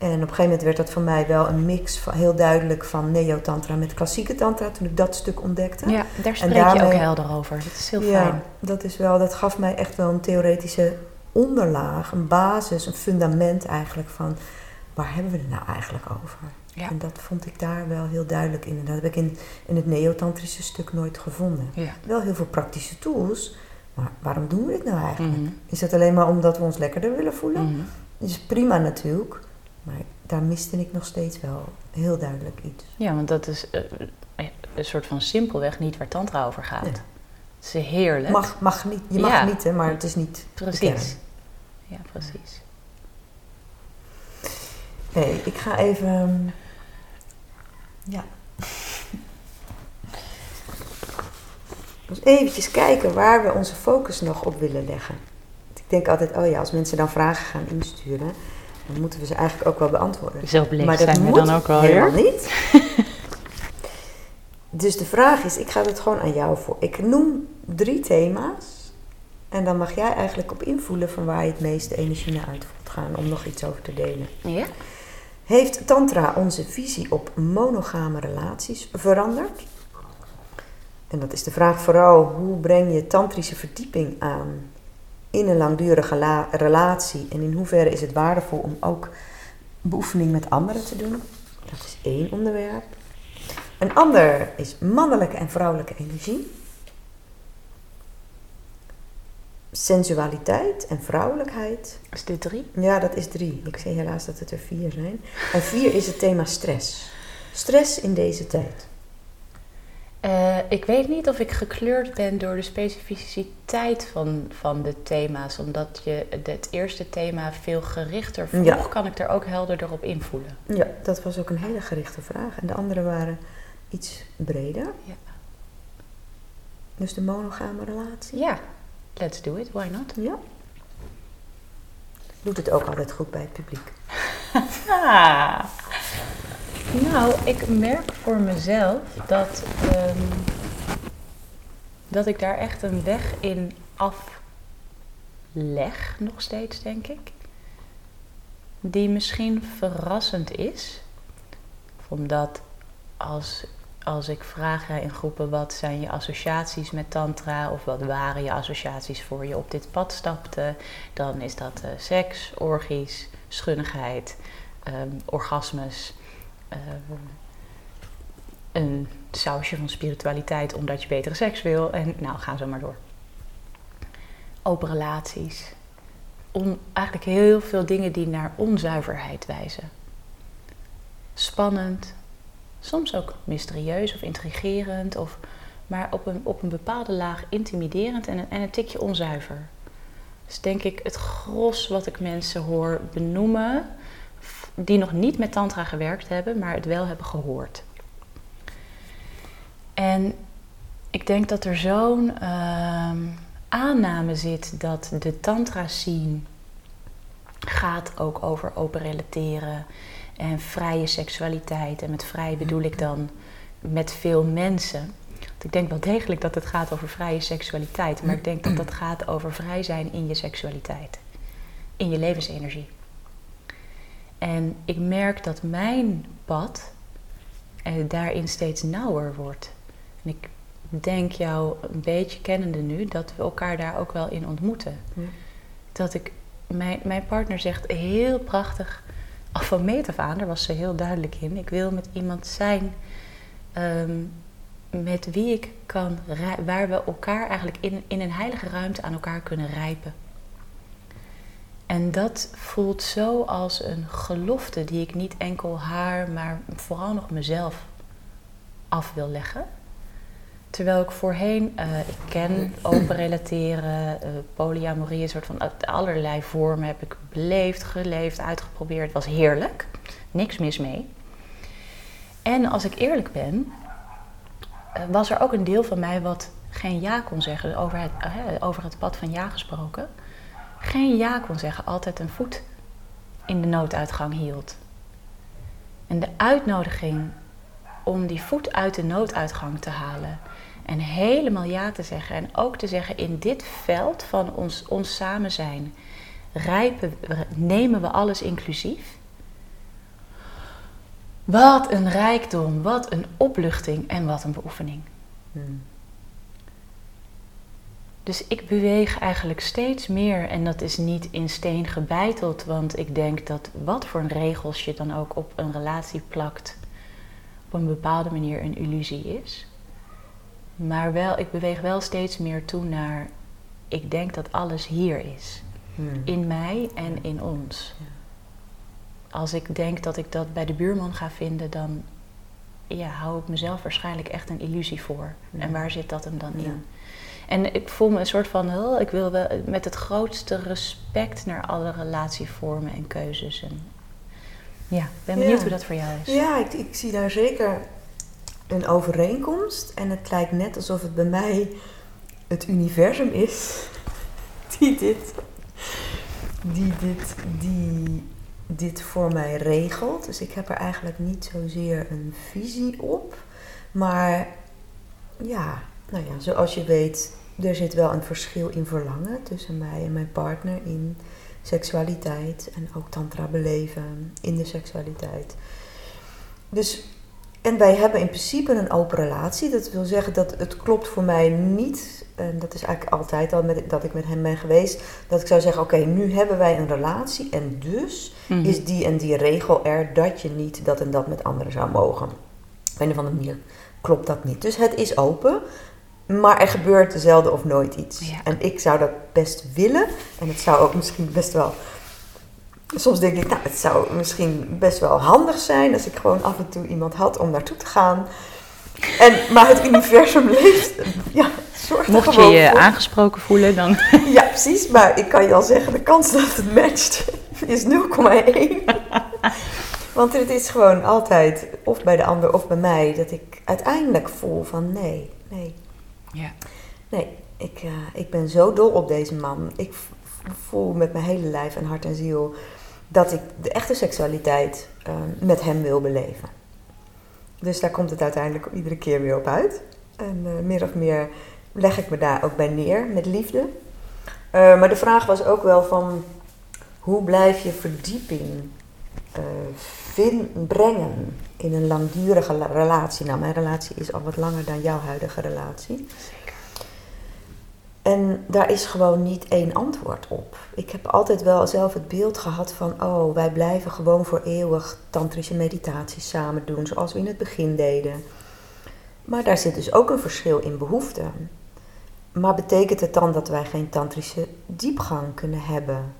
En op een gegeven moment werd dat voor mij wel een mix van heel duidelijk van neo-tantra met klassieke tantra toen ik dat stuk ontdekte. ja, daar spreek je daarmee- ook helder over. Dat is heel Ja, fijn. dat is wel, dat gaf mij echt wel een theoretische onderlaag, een basis, een fundament eigenlijk van waar hebben we het nou eigenlijk over? Ja. En dat vond ik daar wel heel duidelijk in. En dat heb ik in, in het neotantrische stuk nooit gevonden. Ja. Wel heel veel praktische tools, maar waarom doen we dit nou eigenlijk? Mhm. Is dat alleen maar omdat we ons lekkerder willen voelen? Mhm. Dat is prima natuurlijk, maar daar miste ik nog steeds wel heel duidelijk iets. Ja, want dat is eh, eh, een soort van simpelweg niet waar tantra over gaat. Nee. Het is heerlijk. Mag, mag niet, je mag Ja. niet, maar het is niet. Precies. Ja, precies. Nee, ik ga even. ehm, Ja. Dus eventjes kijken waar we onze focus nog op willen leggen. Ik denk altijd, oh ja, als mensen dan vragen gaan insturen, dan moeten we ze eigenlijk ook wel beantwoorden. Zo maar dat zijn we moet dan ook wel helemaal weer. niet. [LAUGHS] dus de vraag is, ik ga het gewoon aan jou voor. Ik noem drie thema's en dan mag jij eigenlijk op invoelen van waar je het meeste energie naar uit voelt gaan om nog iets over te delen. Ja? Heeft Tantra onze visie op monogame relaties veranderd? En dat is de vraag vooral, hoe breng je tantrische verdieping aan in een langdurige la- relatie? En in hoeverre is het waardevol om ook beoefening met anderen te doen? Dat is één onderwerp. Een ander is mannelijke en vrouwelijke energie. Sensualiteit en vrouwelijkheid. Is dit drie? Ja, dat is drie. Ik zie helaas dat het er vier zijn. En vier is het thema stress. Stress in deze tijd. Eh, ik weet niet of ik gekleurd ben door de specificiteit van, van de thema's. Omdat je het eerste thema veel gerichter vroeg, Ja. kan ik er ook helderder op invoelen. Ja, dat was ook een hele gerichte vraag. En de andere waren iets breder. Ja. Dus de monogame relatie. Ja, let's do it, why not? Ja. Doet het ook altijd goed bij het publiek. Ah. [LAUGHS] [LAUGHS] Nou, ik merk voor mezelf dat, ehm, dat ik daar echt een weg in afleg, nog steeds denk ik. Die misschien verrassend is. Omdat als, als ik vraag in groepen wat zijn je associaties met tantra of wat waren je associaties voor je op dit pad stapte, dan is dat eh, seks, orgies, schunnigheid, ehm, orgasmes, een sausje van spiritualiteit omdat je betere seks wil en nou gaan zo maar door. Open relaties. Eigenlijk heel veel dingen die naar onzuiverheid wijzen. Spannend, soms ook mysterieus of intrigerend, of, maar op een, op een bepaalde laag intimiderend en een, en een tikje onzuiver. Dus denk ik het gros wat ik mensen hoor benoemen, die nog niet met tantra gewerkt hebben, maar het wel hebben gehoord. En ik denk dat er zo'n ehm, aanname zit dat de tantra scene gaat ook over open relateren en vrije seksualiteit. En met vrij bedoel ik dan met veel mensen. Want ik denk wel degelijk dat het gaat over vrije seksualiteit, maar ik denk dat dat gaat over vrij zijn in je seksualiteit, in je levensenergie. En ik merk dat mijn pad eh, daarin steeds nauwer wordt. En ik denk jou een beetje kennende nu dat we elkaar daar ook wel in ontmoeten. Ja. Dat ik, mijn, mijn partner zegt heel prachtig, al van meet af aan, daar was ze heel duidelijk in. Ik wil met iemand zijn ehm, met wie ik kan, waar we elkaar eigenlijk in, in een heilige ruimte aan elkaar kunnen rijpen. En dat voelt zo als een gelofte die ik niet enkel haar, maar vooral nog mezelf af wil leggen. Terwijl ik voorheen, eh, ik ken open relateren, eh, polyamorie, een soort van allerlei vormen heb ik beleefd, geleefd, uitgeprobeerd. Het was heerlijk, niks mis mee. En als ik eerlijk ben, eh, was er ook een deel van mij wat geen ja kon zeggen, over het, over het pad van ja gesproken. Geen ja kon zeggen, altijd een voet in de nooduitgang hield. En de uitnodiging om die voet uit de nooduitgang te halen En helemaal ja te zeggen. En ook te zeggen in dit veld van ons, ons samen zijn, rijpen, nemen we alles inclusief. Wat een rijkdom, wat een opluchting en wat een beoefening. Hmm. Dus ik beweeg eigenlijk steeds meer en dat is niet in steen gebeiteld, want ik denk dat wat voor een regels je dan ook op een relatie plakt, op een bepaalde manier een illusie is. Maar wel, ik beweeg wel steeds meer toe naar, ik denk dat alles hier is. Hmm. In mij en in ons. Als ik denk dat ik dat bij de buurman ga vinden, dan ja, hou ik mezelf waarschijnlijk echt een illusie voor. En waar zit dat hem dan in? En ik voel me een soort van, oh, ik wil wel met het grootste respect naar alle relatievormen en keuzes. En ja, ik ben benieuwd hoe dat voor jou is. Ja, ik, ik zie daar zeker een overeenkomst. En het lijkt net alsof het bij mij het universum is [LAUGHS] die dit, die dit, die dit voor mij regelt. Dus ik heb er eigenlijk niet zozeer een visie op. Maar ja, nou ja, zoals je weet, er zit wel een verschil in verlangen tussen mij en mijn partner in seksualiteit en ook tantra beleven in de seksualiteit. Dus, en wij hebben in principe een open relatie. Dat wil zeggen dat het klopt voor mij niet, en dat is eigenlijk altijd al met, dat ik met hem ben geweest, dat ik zou zeggen: Oké, nu hebben wij een relatie en dus mhm. is die en die regel er dat je niet dat en dat met anderen zou mogen. Op een of andere manier klopt dat niet. Dus het is open. Maar er gebeurt zelden of nooit iets. En ik zou dat best willen. En het zou ook misschien best wel. Soms denk ik, nou, het zou misschien best wel handig zijn als ik gewoon af en toe iemand had om naartoe te gaan. En, maar het universum [LAUGHS] leeft. Ja, zorgt Mocht je je aangesproken voelen, dan. [LAUGHS] Ja, precies. Maar ik kan je al zeggen, de kans dat het matcht [LAUGHS] is 0,1. Want het is gewoon altijd, of bij de ander of bij mij, dat ik uiteindelijk voel van nee, nee, ja. Nee, ik, uh, ik ben zo dol op deze man. Ik voel met mijn hele lijf en hart en ziel dat ik de echte seksualiteit uh, met hem wil beleven. Dus daar komt het uiteindelijk iedere keer weer op uit. En uh, meer of meer leg ik me daar ook bij neer met liefde. maar de vraag was ook wel van hoe blijf je verdieping vind, brengen in een langdurige relatie. Nou, mijn relatie is al wat langer dan jouw huidige relatie. En daar is gewoon niet één antwoord op. Ik heb altijd wel zelf het beeld gehad van, oh, wij blijven gewoon voor eeuwig tantrische meditaties samen doen, zoals we in het begin deden. Maar daar zit dus ook een verschil in behoeften. Maar betekent het dan dat wij geen tantrische diepgang kunnen hebben?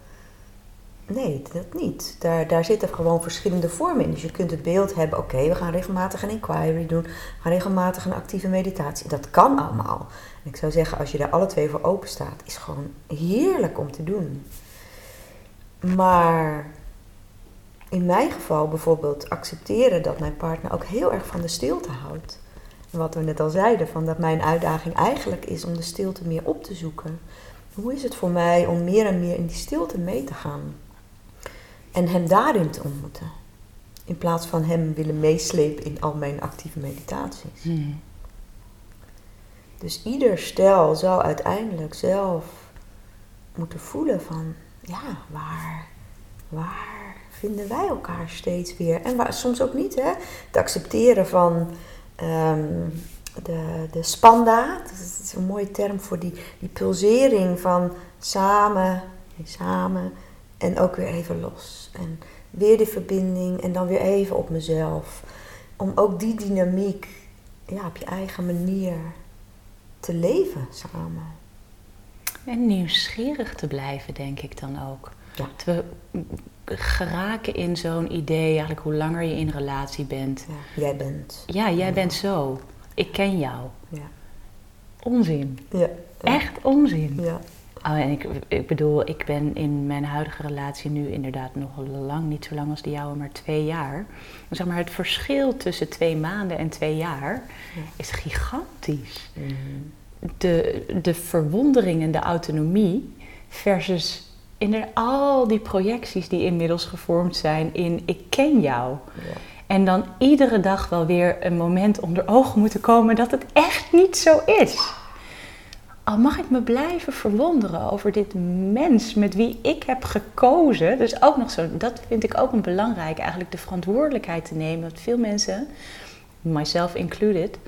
Nee, dat niet. Daar, daar zitten gewoon verschillende vormen in. Dus je kunt het beeld hebben, oké, we gaan regelmatig een inquiry doen, we gaan regelmatig een actieve meditatie. Dat kan allemaal. En ik zou zeggen, als je daar alle twee voor open staat, is gewoon heerlijk om te doen. Maar in mijn geval bijvoorbeeld accepteren dat mijn partner ook heel erg van de stilte houdt. Wat we net al zeiden, van dat mijn uitdaging eigenlijk is om de stilte meer op te zoeken. Hoe is het voor mij om meer en meer in die stilte mee te gaan? En hem daarin te ontmoeten. In plaats van hem willen meeslepen in al mijn actieve meditaties. Hmm. Dus ieder stel zou uiteindelijk zelf moeten voelen van, ja, waar, waar vinden wij elkaar steeds weer? En waar, soms ook niet, hè? Het accepteren van ehm, de, de spanda, dat is een mooie term voor die, die pulsering van samen, samen en ook weer even los. En weer die verbinding en dan weer even op mezelf. Om ook die dynamiek ja, op je eigen manier te leven samen. En nieuwsgierig te blijven, denk ik dan ook. Ja. We geraken in zo'n idee, eigenlijk hoe langer je in relatie bent. Ja, jij bent. Ja, jij bent zo. Ik ken jou. Ja. Onzin. Ja. Echt onzin. Ja. Oh, en ik, ik bedoel, ik ben in mijn huidige relatie nu inderdaad nog lang, niet zo lang als de jouwe, maar twee jaar. Zeg maar, het verschil tussen twee maanden en twee jaar is gigantisch. Mhm. De, de verwondering en de autonomie versus in al die projecties die inmiddels gevormd zijn in ik ken jou. Ja. En dan iedere dag wel weer een moment onder ogen moeten komen dat het echt niet zo is. Al mag ik me blijven verwonderen over dit mens met wie ik heb gekozen. Dus ook nog zo, dat vind ik ook een belangrijk, eigenlijk de verantwoordelijkheid te nemen. Want veel mensen, myself included,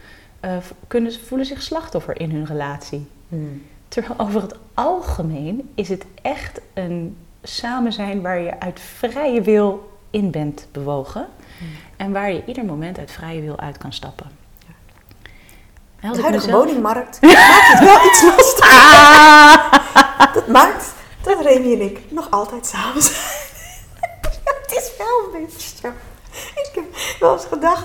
uh, kunnen, voelen zich slachtoffer in hun relatie. Hmm. Terwijl over het algemeen is het echt een samen zijn waar je uit vrije wil in bent bewogen. Hmm. En waar je ieder moment uit vrije wil uit kan stappen. De huidige woningmarkt maakt het wel iets lastig. Ah. Dat maakt dat Remy en ik nog altijd samen zijn. [LAUGHS] het is wel een beetje zo. Ik heb wel eens gedacht,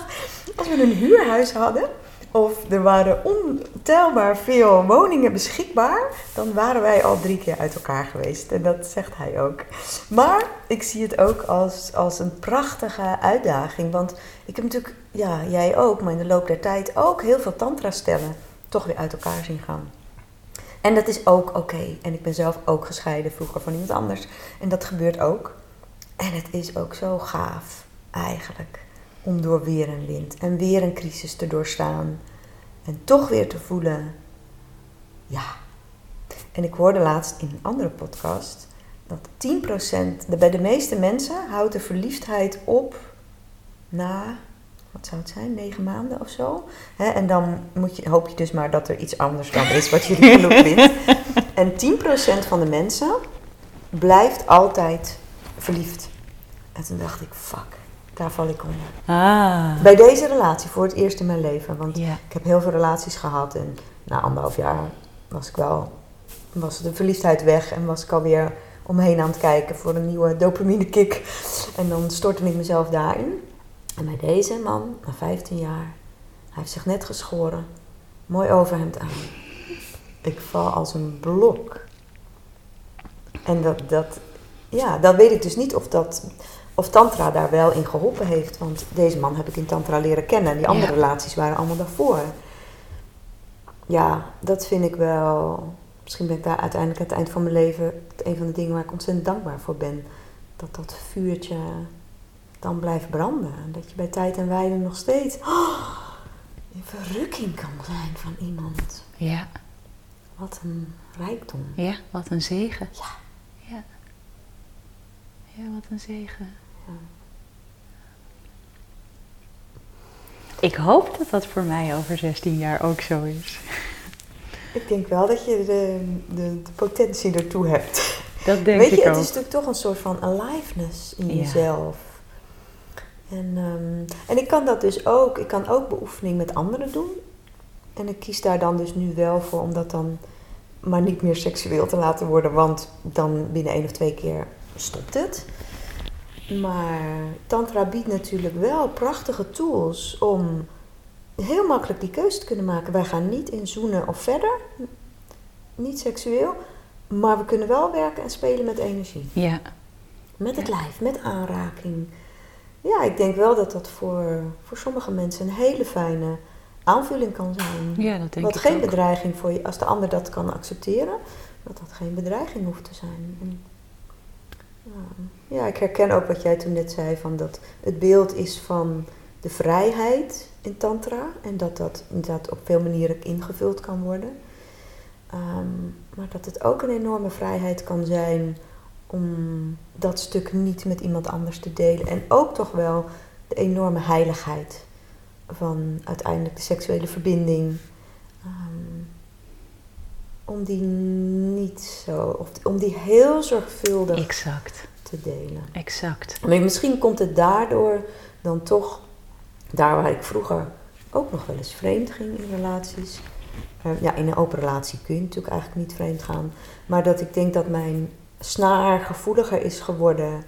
als we een huurhuis hadden of er waren ontelbaar veel woningen beschikbaar, dan waren wij al drie keer uit elkaar geweest. En dat zegt hij ook. Maar ik zie het ook als, als een prachtige uitdaging. Want ik heb natuurlijk, ja, jij ook, maar in de loop der tijd ook heel veel tantra-stellen toch weer uit elkaar zien gaan. En dat is ook oké. En ik ben zelf ook gescheiden vroeger van iemand anders. En dat gebeurt ook. En het is ook zo gaaf, eigenlijk om door weer een wind en weer een crisis te doorstaan. En toch weer te voelen, ja. En ik hoorde laatst in een andere podcast dat 10%, de, bij de meeste mensen houdt de verliefdheid op na, wat zou het zijn, negen maanden of zo. en dan moet je, hoop je dus maar dat er iets anders dan is wat je [LAUGHS] genoeg vindt. En 10% van de mensen blijft altijd verliefd. En toen dacht ik, fuck. Daar val ik onder. Ah. Bij deze relatie voor het eerst in mijn leven. Want ik heb heel veel relaties gehad. En na anderhalf jaar was ik wel, was de verliefdheid weg. En was ik alweer omheen aan het kijken voor een nieuwe dopamine kick. En dan stortte ik mezelf daarin. En bij deze man, na 15 jaar, hij heeft zich net geschoren. Mooi overhemd aan. Ik val als een blok. En dat, dat, ja, dan weet ik dus niet of dat of Tantra daar wel in geholpen heeft. Want deze man heb ik in Tantra leren kennen. En die andere relaties waren allemaal daarvoor. Ja, dat vind ik wel. Misschien ben ik daar uiteindelijk aan het eind van mijn leven. een van de dingen waar ik ontzettend dankbaar voor ben. Dat dat vuurtje dan blijft branden. En dat je bij tijd en wijde nog steeds. Oh, [GASPS] in verrukking kan zijn van iemand. Ja. Wat een rijkdom. Ja, wat een zegen. Ja. Ja, ja wat een zegen. Ik hoop dat dat voor mij over 16 jaar ook zo is. Ik denk wel dat je de, de, de potentie ertoe hebt. Dat denk Weet je, het is natuurlijk toch een soort van aliveness in jezelf. En, um, en ik kan dat dus ook. Ik kan ook beoefening met anderen doen. En ik kies daar dan dus nu wel voor om dat dan maar niet meer seksueel te laten worden. Want dan binnen één of twee keer stopt het. Maar Tantra biedt natuurlijk wel prachtige tools om heel makkelijk die keuze te kunnen maken. Wij gaan niet in zoenen of verder, niet seksueel, maar we kunnen wel werken en spelen met energie. Ja. Met het lijf, met aanraking. Ja, ik denk wel dat dat voor, voor sommige mensen een hele fijne aanvulling kan zijn. Ja, dat denk Wat ik geen ook. bedreiging voor je, als de ander dat kan accepteren, dat dat geen bedreiging hoeft te zijn. En, ja. Ik herken ook wat jij toen net zei, van dat het beeld is van de vrijheid in tantra en dat dat inderdaad op veel manieren ingevuld kan worden. Ehm, maar dat het ook een enorme vrijheid kan zijn om dat stuk niet met iemand anders te delen. En ook toch wel de enorme heiligheid van uiteindelijk de seksuele verbinding. Ehm, om die niet zo, of om die heel zorgvuldig exact te delen. Exact. Maar misschien komt het daardoor dan toch, daar waar ik vroeger ook nog wel eens vreemd ging in relaties. Uh, ja, in een open relatie kun je natuurlijk eigenlijk niet vreemd gaan. Maar dat ik denk dat mijn snaar gevoeliger is geworden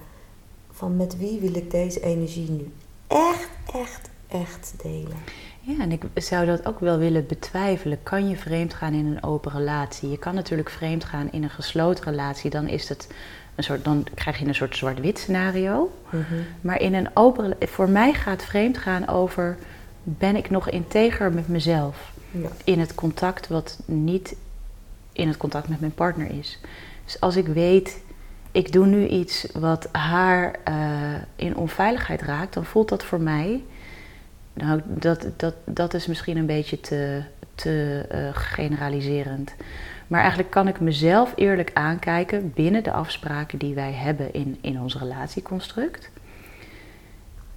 van met wie wil ik deze energie nu echt, echt, echt delen. Ja, en ik zou dat ook wel willen betwijfelen. Kan je vreemd gaan in een open relatie? Je kan natuurlijk vreemd gaan in een gesloten relatie. Dan is het een soort, dan krijg je een soort zwart-wit scenario. Mhm. Maar in een open, voor mij gaat vreemd gaan over: ben ik nog integer met mezelf Ja. in het contact wat niet in het contact met mijn partner is. Dus als ik weet, ik doe nu iets wat haar eh, in onveiligheid raakt, dan voelt dat voor mij. Nou, dat, dat, dat is misschien een beetje te, te uh, generaliserend. Maar eigenlijk kan ik mezelf eerlijk aankijken binnen de afspraken die wij hebben in, in ons relatieconstruct.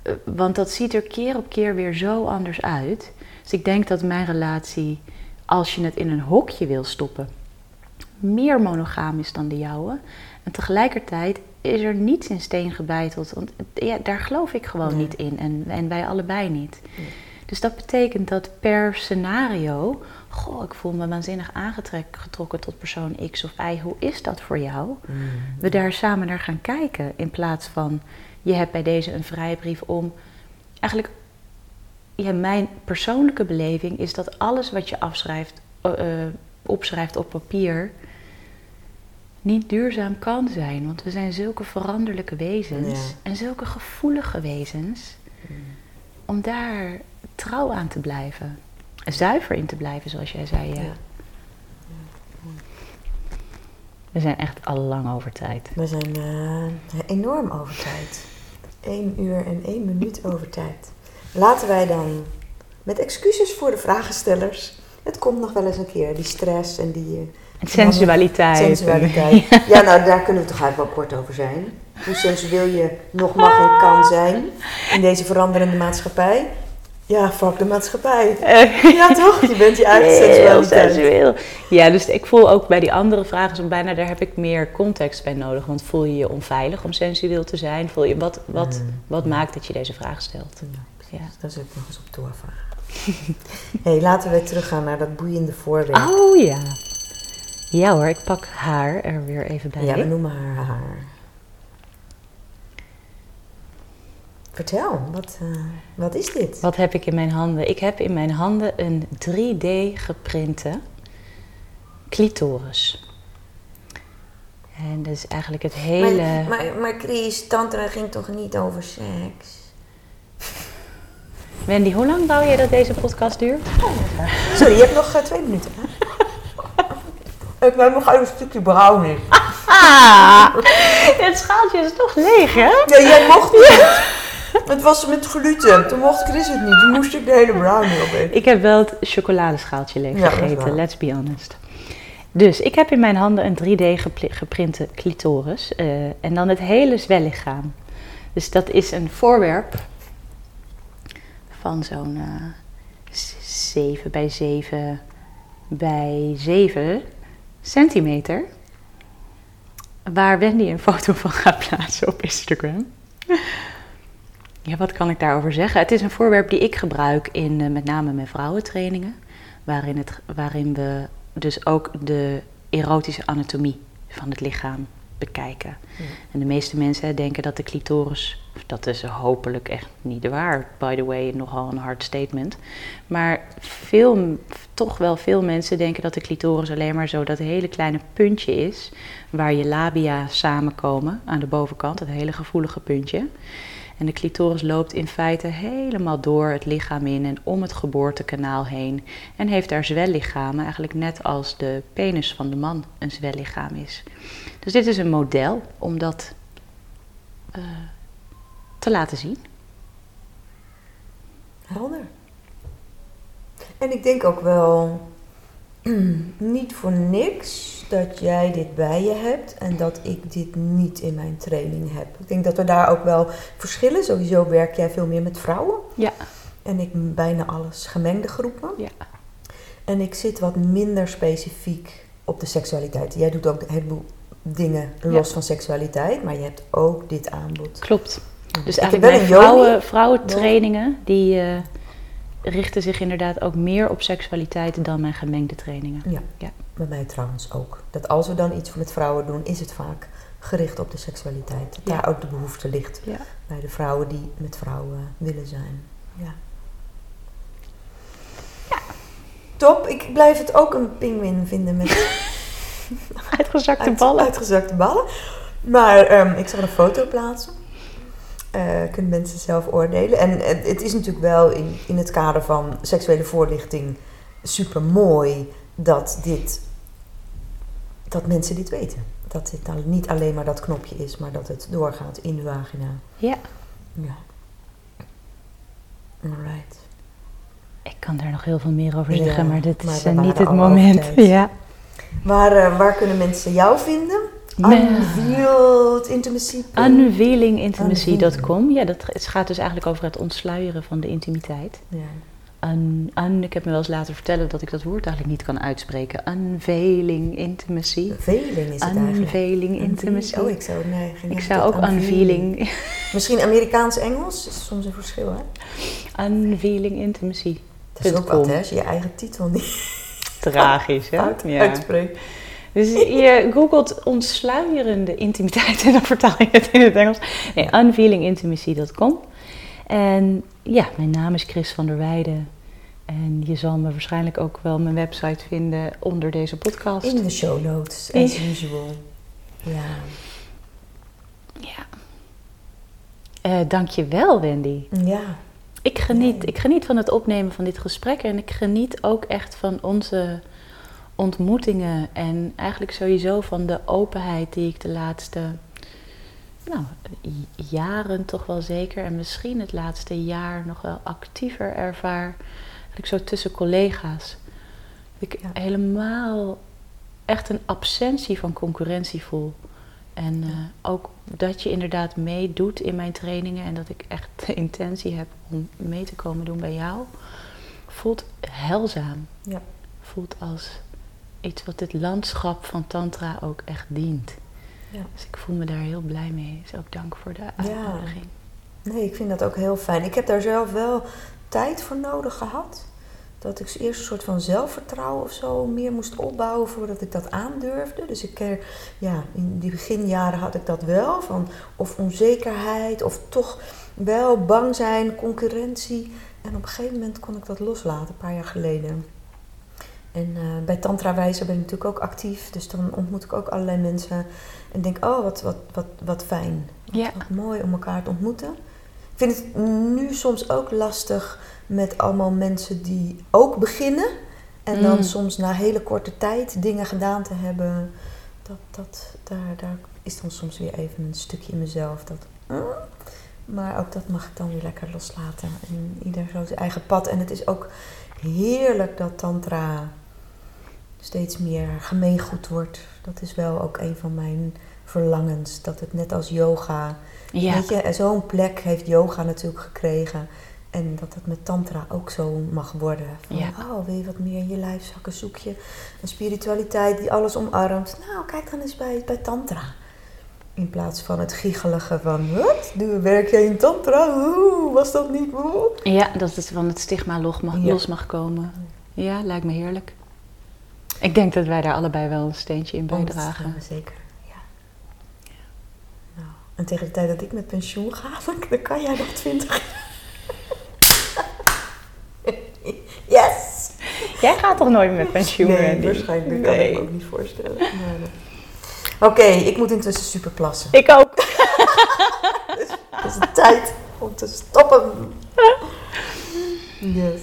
Uh, want dat ziet er keer op keer weer zo anders uit. Dus ik denk dat mijn relatie, als je het in een hokje wil stoppen, meer monogaam is dan de jouwe. En tegelijkertijd is er niets in steen gebeiteld. Want ja, daar geloof ik gewoon niet in. En, en wij allebei niet. Nee. Dus dat betekent dat per scenario. Goh, ik voel me waanzinnig aangetrokken tot persoon X of Y. Hoe is dat voor jou? Mm. We daar samen naar gaan kijken. In plaats van je hebt bij deze een vrijbrief om. Eigenlijk, ja, mijn persoonlijke beleving is dat alles wat je afschrijft, uh, opschrijft op papier niet duurzaam kan zijn. Want we zijn zulke veranderlijke wezens en zulke gevoelige wezens. Mm. Om daar trouw aan te blijven. Zuiver in te blijven, zoals jij zei. Ja. We zijn echt al lang over tijd. We zijn uh, enorm over tijd. 1 uur en 1 minuut over tijd. Laten wij dan met excuses voor de vragenstellers. Het komt nog wel eens een keer, die stress en die. Sensualiteit. Sensualiteit. [LAUGHS] ja, nou daar kunnen we toch eigenlijk wel kort over zijn. Hoe sensueel je nog mag en kan zijn in deze veranderende maatschappij. Ja, fuck de maatschappij. ja, toch? Je bent je eigen [LAUGHS] sensualiteit. sensueel. Ja, dus ik voel ook bij die andere vragen zo bijna, daar heb ik meer context bij nodig. Want voel je je onveilig om sensueel te zijn? Voel je, wat, wat, mm. wat maakt dat je deze vraag stelt? Ja, ja. Daar ik nog eens op doorvragen. [LAUGHS] hey, laten we teruggaan naar dat boeiende voorwerp. Oh ja. Ja hoor, ik pak haar er weer even bij. Ja, we noemen haar haar. Vertel, wat, uh, wat is dit? Wat heb ik in mijn handen? Ik heb in mijn handen een 3D geprinte clitoris. En dat is eigenlijk het hele... Maar, maar, maar Chris, tantra ging toch niet over seks? Wendy, hoe lang wou je dat deze podcast duurt? Sorry, je hebt nog uh, twee minuten. Ik heb nog een stukje brownie. [LAUGHS] het schaaltje is toch leeg, hè? Nee, jij mocht niet. Het was met gluten. Toen mocht Chris het niet. Toen moest ik de hele brownie opeten. Ik heb wel het chocoladeschaaltje leeg gegeten, let's be honest. Dus ik heb in mijn handen een 3D geprinte clitoris. Uh, en dan het hele zwellichaam. Dus dat is een voorwerp van zo'n uh, eh, 7 bij 7 bij 7 centimeter. Waar Wendy een foto [LAUGHS] van gaat plaatsen op Instagram. Ja, wat kan ik daarover zeggen? Het is een voorwerp die ik gebruik in uh, met name mijn vrouwentrainingen. Waarin, het, waarin we dus ook de erotische anatomie van het lichaam bekijken. En de meeste mensen denken dat de clitoris, dat is hopelijk echt niet waar, by the way, nogal een hard statement. Maar veel, toch wel veel mensen denken dat de clitoris alleen maar zo dat hele kleine puntje is, waar je labia samenkomen aan de bovenkant, dat hele gevoelige puntje. En de clitoris loopt in feite helemaal door het lichaam in en om het geboortekanaal heen. En heeft daar zwellichamen, eigenlijk net als de penis van de man een zwellichaam is. Dus dit is een model om dat uh, te laten zien. Helder. En ik denk ook wel [CLEARS THROAT] niet voor niks dat jij dit bij je hebt en dat ik dit niet in mijn training heb. Ik denk dat we daar ook wel verschillen. Sowieso werk jij veel meer met vrouwen. Ja. En ik bijna alles gemengde groepen. Ja. En ik zit wat minder specifiek op de seksualiteit. Jij doet ook een heleboel dingen los van seksualiteit, maar je hebt ook dit aanbod. Klopt. Dus eigenlijk bij vrouwen, vrouwentrainingen, die uh, richten zich inderdaad ook meer op seksualiteit dan mijn gemengde trainingen. Ja. ja. Bij mij trouwens ook. Dat als we dan iets met vrouwen doen, is het vaak gericht op de seksualiteit. Dat daar ook de behoefte ligt ja. bij de vrouwen die met vrouwen willen zijn. Ja. ja. Top. Ik blijf het ook een pinguïn vinden met... [LAUGHS] [LAUGHS] uitgezakte ballen. Uitgezakte ballen. Maar um, ik zal een foto plaatsen. Uh, kunnen mensen zelf oordelen. En uh, het is natuurlijk wel in, in het kader van seksuele voorlichting super mooi dat dit dat mensen dit weten. Dat dit dan niet alleen maar dat knopje is, maar dat het doorgaat in de vagina. Ja. Ja. Alright. Ik kan daar nog heel veel meer over Ja, zeggen, maar dit maar is eh, niet het moment. Ja. Waar, eh, waar kunnen mensen jou vinden? Me- Unveiled Intimacy. Unveilingintimacy.com. Ja, dat het gaat dus eigenlijk over het ontsluieren van de intimiteit. Ja. Un, un- ik heb me wel eens laten vertellen dat ik dat woord eigenlijk niet kan uitspreken. Unveiling intimacy. Veling is het eigenlijk. Unveiling intimacy. Oh, ik zou, nee, ik zou ook unveiling, Misschien Amerikaans-Engels is soms een verschil, hè? unveiling intimacy. Dat is ook wat, hè? Als je je eigen titel niet Tragisch, hè? uit, Ja. uitspreekt. Dus je googelt ontsluierende intimiteit en dan vertaal je het in het Engels. Nee, unveilingintimacy.com. En ja, mijn naam is Chris van der Weijden. En je zal me waarschijnlijk ook wel mijn website vinden onder deze podcast. In de show notes, as usual. Ja. Ja. Eh dankjewel, Wendy. Ja. Ik geniet, Nee. ik geniet van het opnemen van dit gesprek en ik geniet ook echt van onze ontmoetingen en eigenlijk sowieso van de openheid die ik de laatste nou, jaren toch wel zeker en misschien het laatste jaar nog wel actiever ervaar. Dat ik zo tussen collega's dat ik Ja. helemaal echt een absentie van concurrentie voel. En eh, ook dat je inderdaad meedoet in mijn trainingen en dat ik echt de intentie heb om mee te komen doen bij jou, voelt heilzaam. Ja. Voelt als iets wat dit landschap van Tantra ook echt dient. Ja. Dus ik voel me daar heel blij mee. Dus ook dank voor de uitnodiging. Nee, ik vind dat ook heel fijn. Ik heb daar zelf wel tijd voor nodig gehad. Dat ik eerst een soort van zelfvertrouwen of zo meer moest opbouwen voordat ik dat aandurfde. Dus ik, ja, in die beginjaren had ik dat wel. Van of onzekerheid of toch wel bang zijn, concurrentie. En op een gegeven moment kon ik dat loslaten, een paar jaar geleden. En eh, bij Tantra Wijzer ben ik natuurlijk ook actief. Dus dan ontmoet ik ook allerlei mensen. En denk, oh, wat, wat, wat, wat fijn. Wat, Ja. wat mooi om elkaar te ontmoeten. Ik vind het nu soms ook lastig met allemaal mensen die ook beginnen. En dan Mm. soms na hele korte tijd dingen gedaan te hebben. Dat, dat, daar, daar is dan soms weer even een stukje in mezelf. Dat, maar ook dat mag ik dan weer lekker loslaten. En ieder zo zijn eigen pad. En het is ook heerlijk dat tantra steeds meer gemeengoed wordt. Dat is wel ook een van mijn verlangens. Dat het net als yoga Ja, Weet je, zo'n plek heeft yoga natuurlijk gekregen. En dat het met tantra ook zo mag worden. Van, Ja. oh, wil je wat meer in je lijf zakken? Zoek je een spiritualiteit die alles omarmt? Nou, kijk dan eens bij, bij tantra. In plaats van het giechelige van, wat? Doe, werk jij in tantra? Oeh, was dat niet mooi? ja, dat het van het stigma los mag, Ja. los mag komen. Ja, lijkt me heerlijk. Ik denk dat wij daar allebei wel een steentje in bijdragen. Zeker, ja. Nou, en tegen de tijd dat ik met pensioen ga, dan, [LAUGHS] dan kan jij nog twintig. Yes! Jij gaat toch nooit met pensioen, Nee, Wendy? waarschijnlijk kan ik me ook niet voorstellen. Eh, Oké, ik moet intussen super plassen. Ik ook. [LAUGHS] Het is tijd om te stoppen. [LAUGHS] Yes.